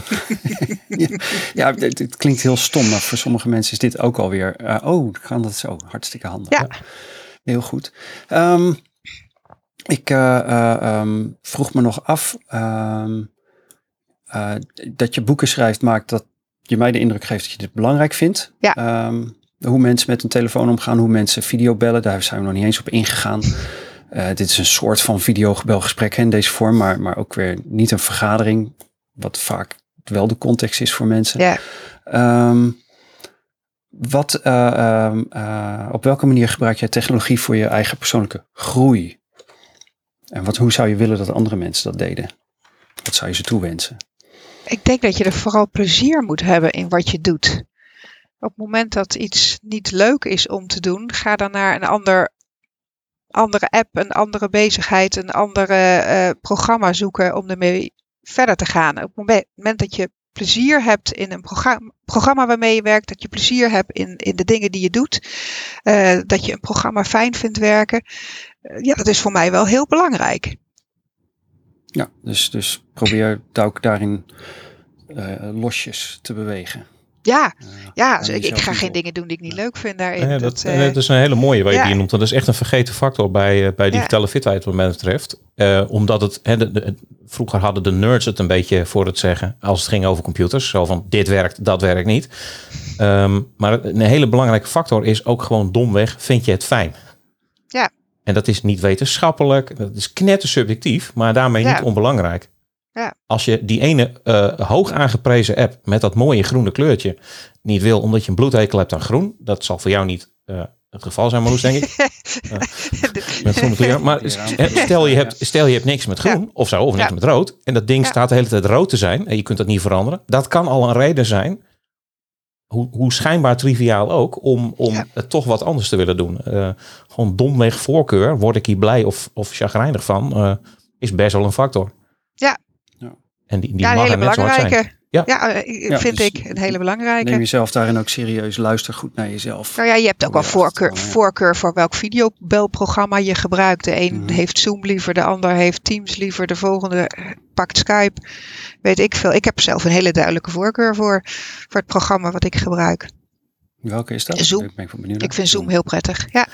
*laughs* ja, het, klinkt heel stom, maar voor sommige mensen is dit ook alweer. Uh, oh, kan dat zo. Hartstikke handig. Ja. Heel goed. Um, ik uh, uh, um, vroeg me nog af ehm, dat je boeken schrijft, maakt dat je mij de indruk geeft dat je dit belangrijk vindt. Ja. hoe mensen met een telefoon omgaan, hoe mensen video bellen, daar zijn we nog niet eens op ingegaan. dit is een soort van videobelgesprek in deze vorm, maar, maar ook weer niet een vergadering wat vaak wel de context is voor mensen. Ja. Ehm, wat, eh, ehm, eh, op welke manier gebruik jij technologie voor je eigen persoonlijke groei? En wat, hoe zou je willen dat andere mensen dat deden? Wat zou je ze toewensen? Ik denk dat je er vooral plezier moet hebben in wat je doet. Op het moment dat iets niet leuk is om te doen, ga dan naar een ander, andere app, een andere bezigheid, een andere uh, programma zoeken om ermee verder te gaan. Op het moment dat je plezier hebt in een programma, waarmee je werkt, dat je plezier hebt in, in de dingen die je doet, uh, dat je een programma fijn vindt werken, uh, ja, dat is voor mij wel heel belangrijk. Ja, dus, dus probeer ook daarin losjes te bewegen. Ja, ja dus ik, ik, ga geen dingen doen die ik niet leuk vind daarin. Ja, dat, dat, is een hele mooie waar je die noemt. Dat is echt een vergeten factor bij, bij digitale fitheid wat mij betreft. omdat het, de, vroeger hadden de nerds het een beetje voor het zeggen als het ging over computers. Zo van dit werkt, dat werkt niet. Ehm, maar een hele belangrijke factor is ook gewoon domweg, vind je het fijn? Ja. En dat is niet wetenschappelijk, dat is knettersubjectief, maar daarmee niet onbelangrijk. Ja. Als je die ene uh, hoog aangeprezen app met dat mooie groene kleurtje niet wil omdat je een bloedhekel hebt aan groen, dat zal voor jou niet uh, het geval zijn, Marloes, denk ik. uh, *laughs* met groene kleur. Maar stel je, hebt, stel je hebt niks met groen of zo, of niks met rood, en dat ding staat de hele tijd rood te zijn en je kunt dat niet veranderen. Dat kan al een reden zijn hoe, hoe schijnbaar triviaal ook, om, om het toch wat anders te willen doen. Uh, gewoon domweg voorkeur, word ik hier blij of, of chagrijnig van, uh, is best wel een factor. Ja. En die, die ja, mag hele zijn. Ja, ja, eh, vind dus ik een hele belangrijke. Neem jezelf daarin ook serieus. Luister goed naar jezelf. Nou ja, je hebt ook wel voorkeur, voorkeur voor welk videobelprogramma je gebruikt. De een mhm. heeft Zoom liever, de ander heeft Teams liever, de volgende pakt Skype. Weet ik veel. Ik heb zelf een hele duidelijke voorkeur voor, voor het programma wat ik gebruik. Welke is dat? Zoom. Ik, ben ik vind Zoom heel prettig. Ja.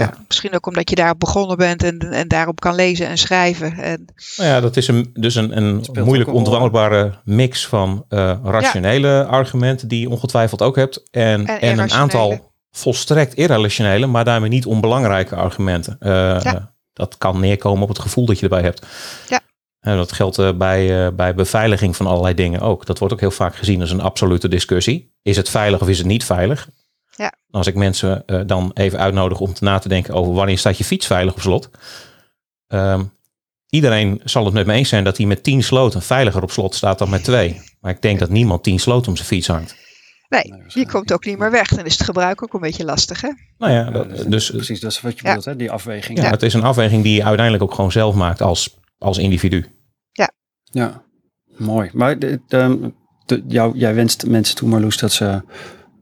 Ja, misschien ook omdat je daarop begonnen bent en, en daarop kan lezen en schrijven. En... Nou ja, dat is een, dus een, een moeilijk ontwandelbare mix van uh, rationele argumenten die je ongetwijfeld ook hebt. En, en, een aantal volstrekt irrationele, maar daarmee niet onbelangrijke argumenten. Uh, Dat kan neerkomen op het gevoel dat je erbij hebt. Ja. En dat geldt uh, bij, bij beveiliging van allerlei dingen ook. Dat wordt ook heel vaak gezien als een absolute discussie. Is het veilig of is het niet veilig? Ja. Als ik mensen uh, dan even uitnodig om te na te denken over wanneer staat je fiets veilig op slot. Um, iedereen zal het met me eens zijn dat hij met 10 sloten veiliger op slot staat dan met twee. Maar ik denk dat niemand 10 sloten om zijn fiets hangt. Nee, die komt ook niet meer weg. Dan is het gebruik ook een beetje lastig, hè? Nou ja, dat, dus, dus, precies, dat is wat je bedoelt, hè? die afweging. Ja, het is een afweging die je uiteindelijk ook gewoon zelf maakt als, als individu. Ja. Ja, mooi. Maar de, de, de, jou, jij wenst mensen toe, Marloes, dat ze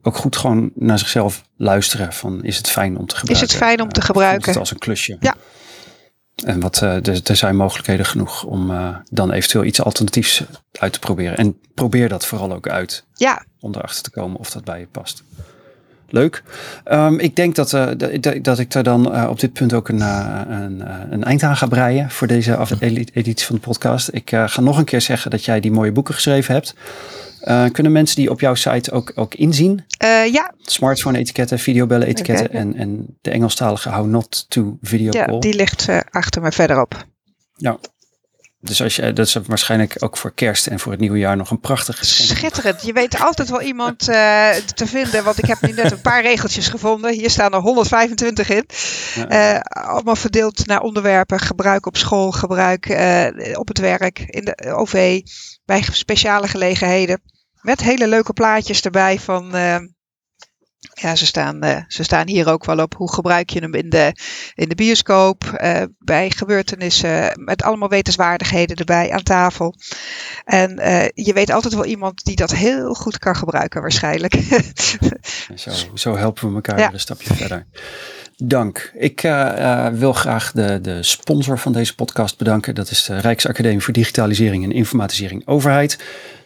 ook goed gewoon naar zichzelf luisteren. Van is het fijn om te gebruiken? Is het fijn om te gebruiken? Het als een klusje. Ja. En wat, uh, er, er, zijn mogelijkheden genoeg om uh, dan eventueel iets alternatiefs uit te proberen. En probeer dat vooral ook uit. Ja. Om erachter te komen of dat bij je past. Leuk. Um, ik denk dat, uh, dat, dat ik er dan op dit punt ook een, een, een, eind aan ga breien voor deze editie van de podcast. Ik ga nog een keer zeggen dat jij die mooie boeken geschreven hebt. Uh, kunnen mensen die op jouw site ook, ook inzien? Uh, ja. Smartphone-etiketten, videobellen etiketten en, en de Engelstalige How Not to Video Call. Ja, die ligt uh, achter me verderop. Ja. Dus als je, dat is waarschijnlijk ook voor kerst en voor het nieuwe jaar nog een prachtig geschenk. Schitterend. Je weet altijd wel iemand te vinden. Want ik heb nu net een paar regeltjes gevonden. Hier staan er 125 in. Ja. allemaal verdeeld naar onderwerpen. Gebruik op school, gebruik op het werk, in de OV, bij speciale gelegenheden. Met hele leuke plaatjes erbij van. Ja, ze staan, uh, ze staan hier ook wel op. Hoe gebruik je hem in de, in de bioscoop? Uh, bij gebeurtenissen. Met allemaal wetenswaardigheden erbij aan tafel. En je weet altijd wel iemand die dat heel goed kan gebruiken, waarschijnlijk. zo, zo helpen we elkaar ja. een stapje verder. Dank. Ik wil graag de, de sponsor van deze podcast bedanken. Dat is de Rijksacademie voor Digitalisering en Informatisering Overheid.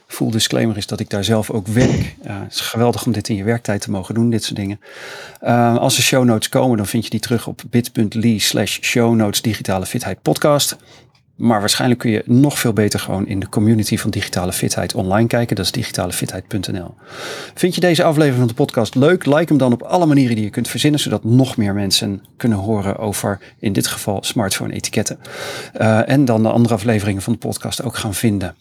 Full disclaimer is dat ik daar zelf ook werk. Uh, het is geweldig om dit in je werktijd te mogen doen, dit soort dingen. Uh, als er show notes komen, dan vind je die terug op bit.ly slash show notes digitale fitheid podcast. Maar waarschijnlijk kun je nog veel beter gewoon in de community van digitale fitheid online kijken. Dat is digitalefitheid.nl. Vind je deze aflevering van de podcast leuk? Like hem dan op alle manieren die je kunt verzinnen, zodat nog meer mensen kunnen horen over, in dit geval, smartphone etiketten. Uh, en dan de andere afleveringen van de podcast ook gaan vinden.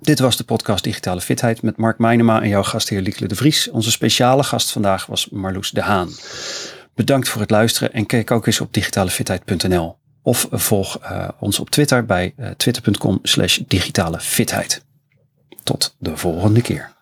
Dit was de podcast Digitale Fitheid met Mark Meinema en jouw gastheer Liekele de Vries. Onze speciale gast vandaag was Marloes de Haan. Bedankt voor het luisteren en kijk ook eens op digitalefitheid.nl. Of volg uh, ons op Twitter bij uh, twitter.com slash digitale fitheid. Tot de volgende keer.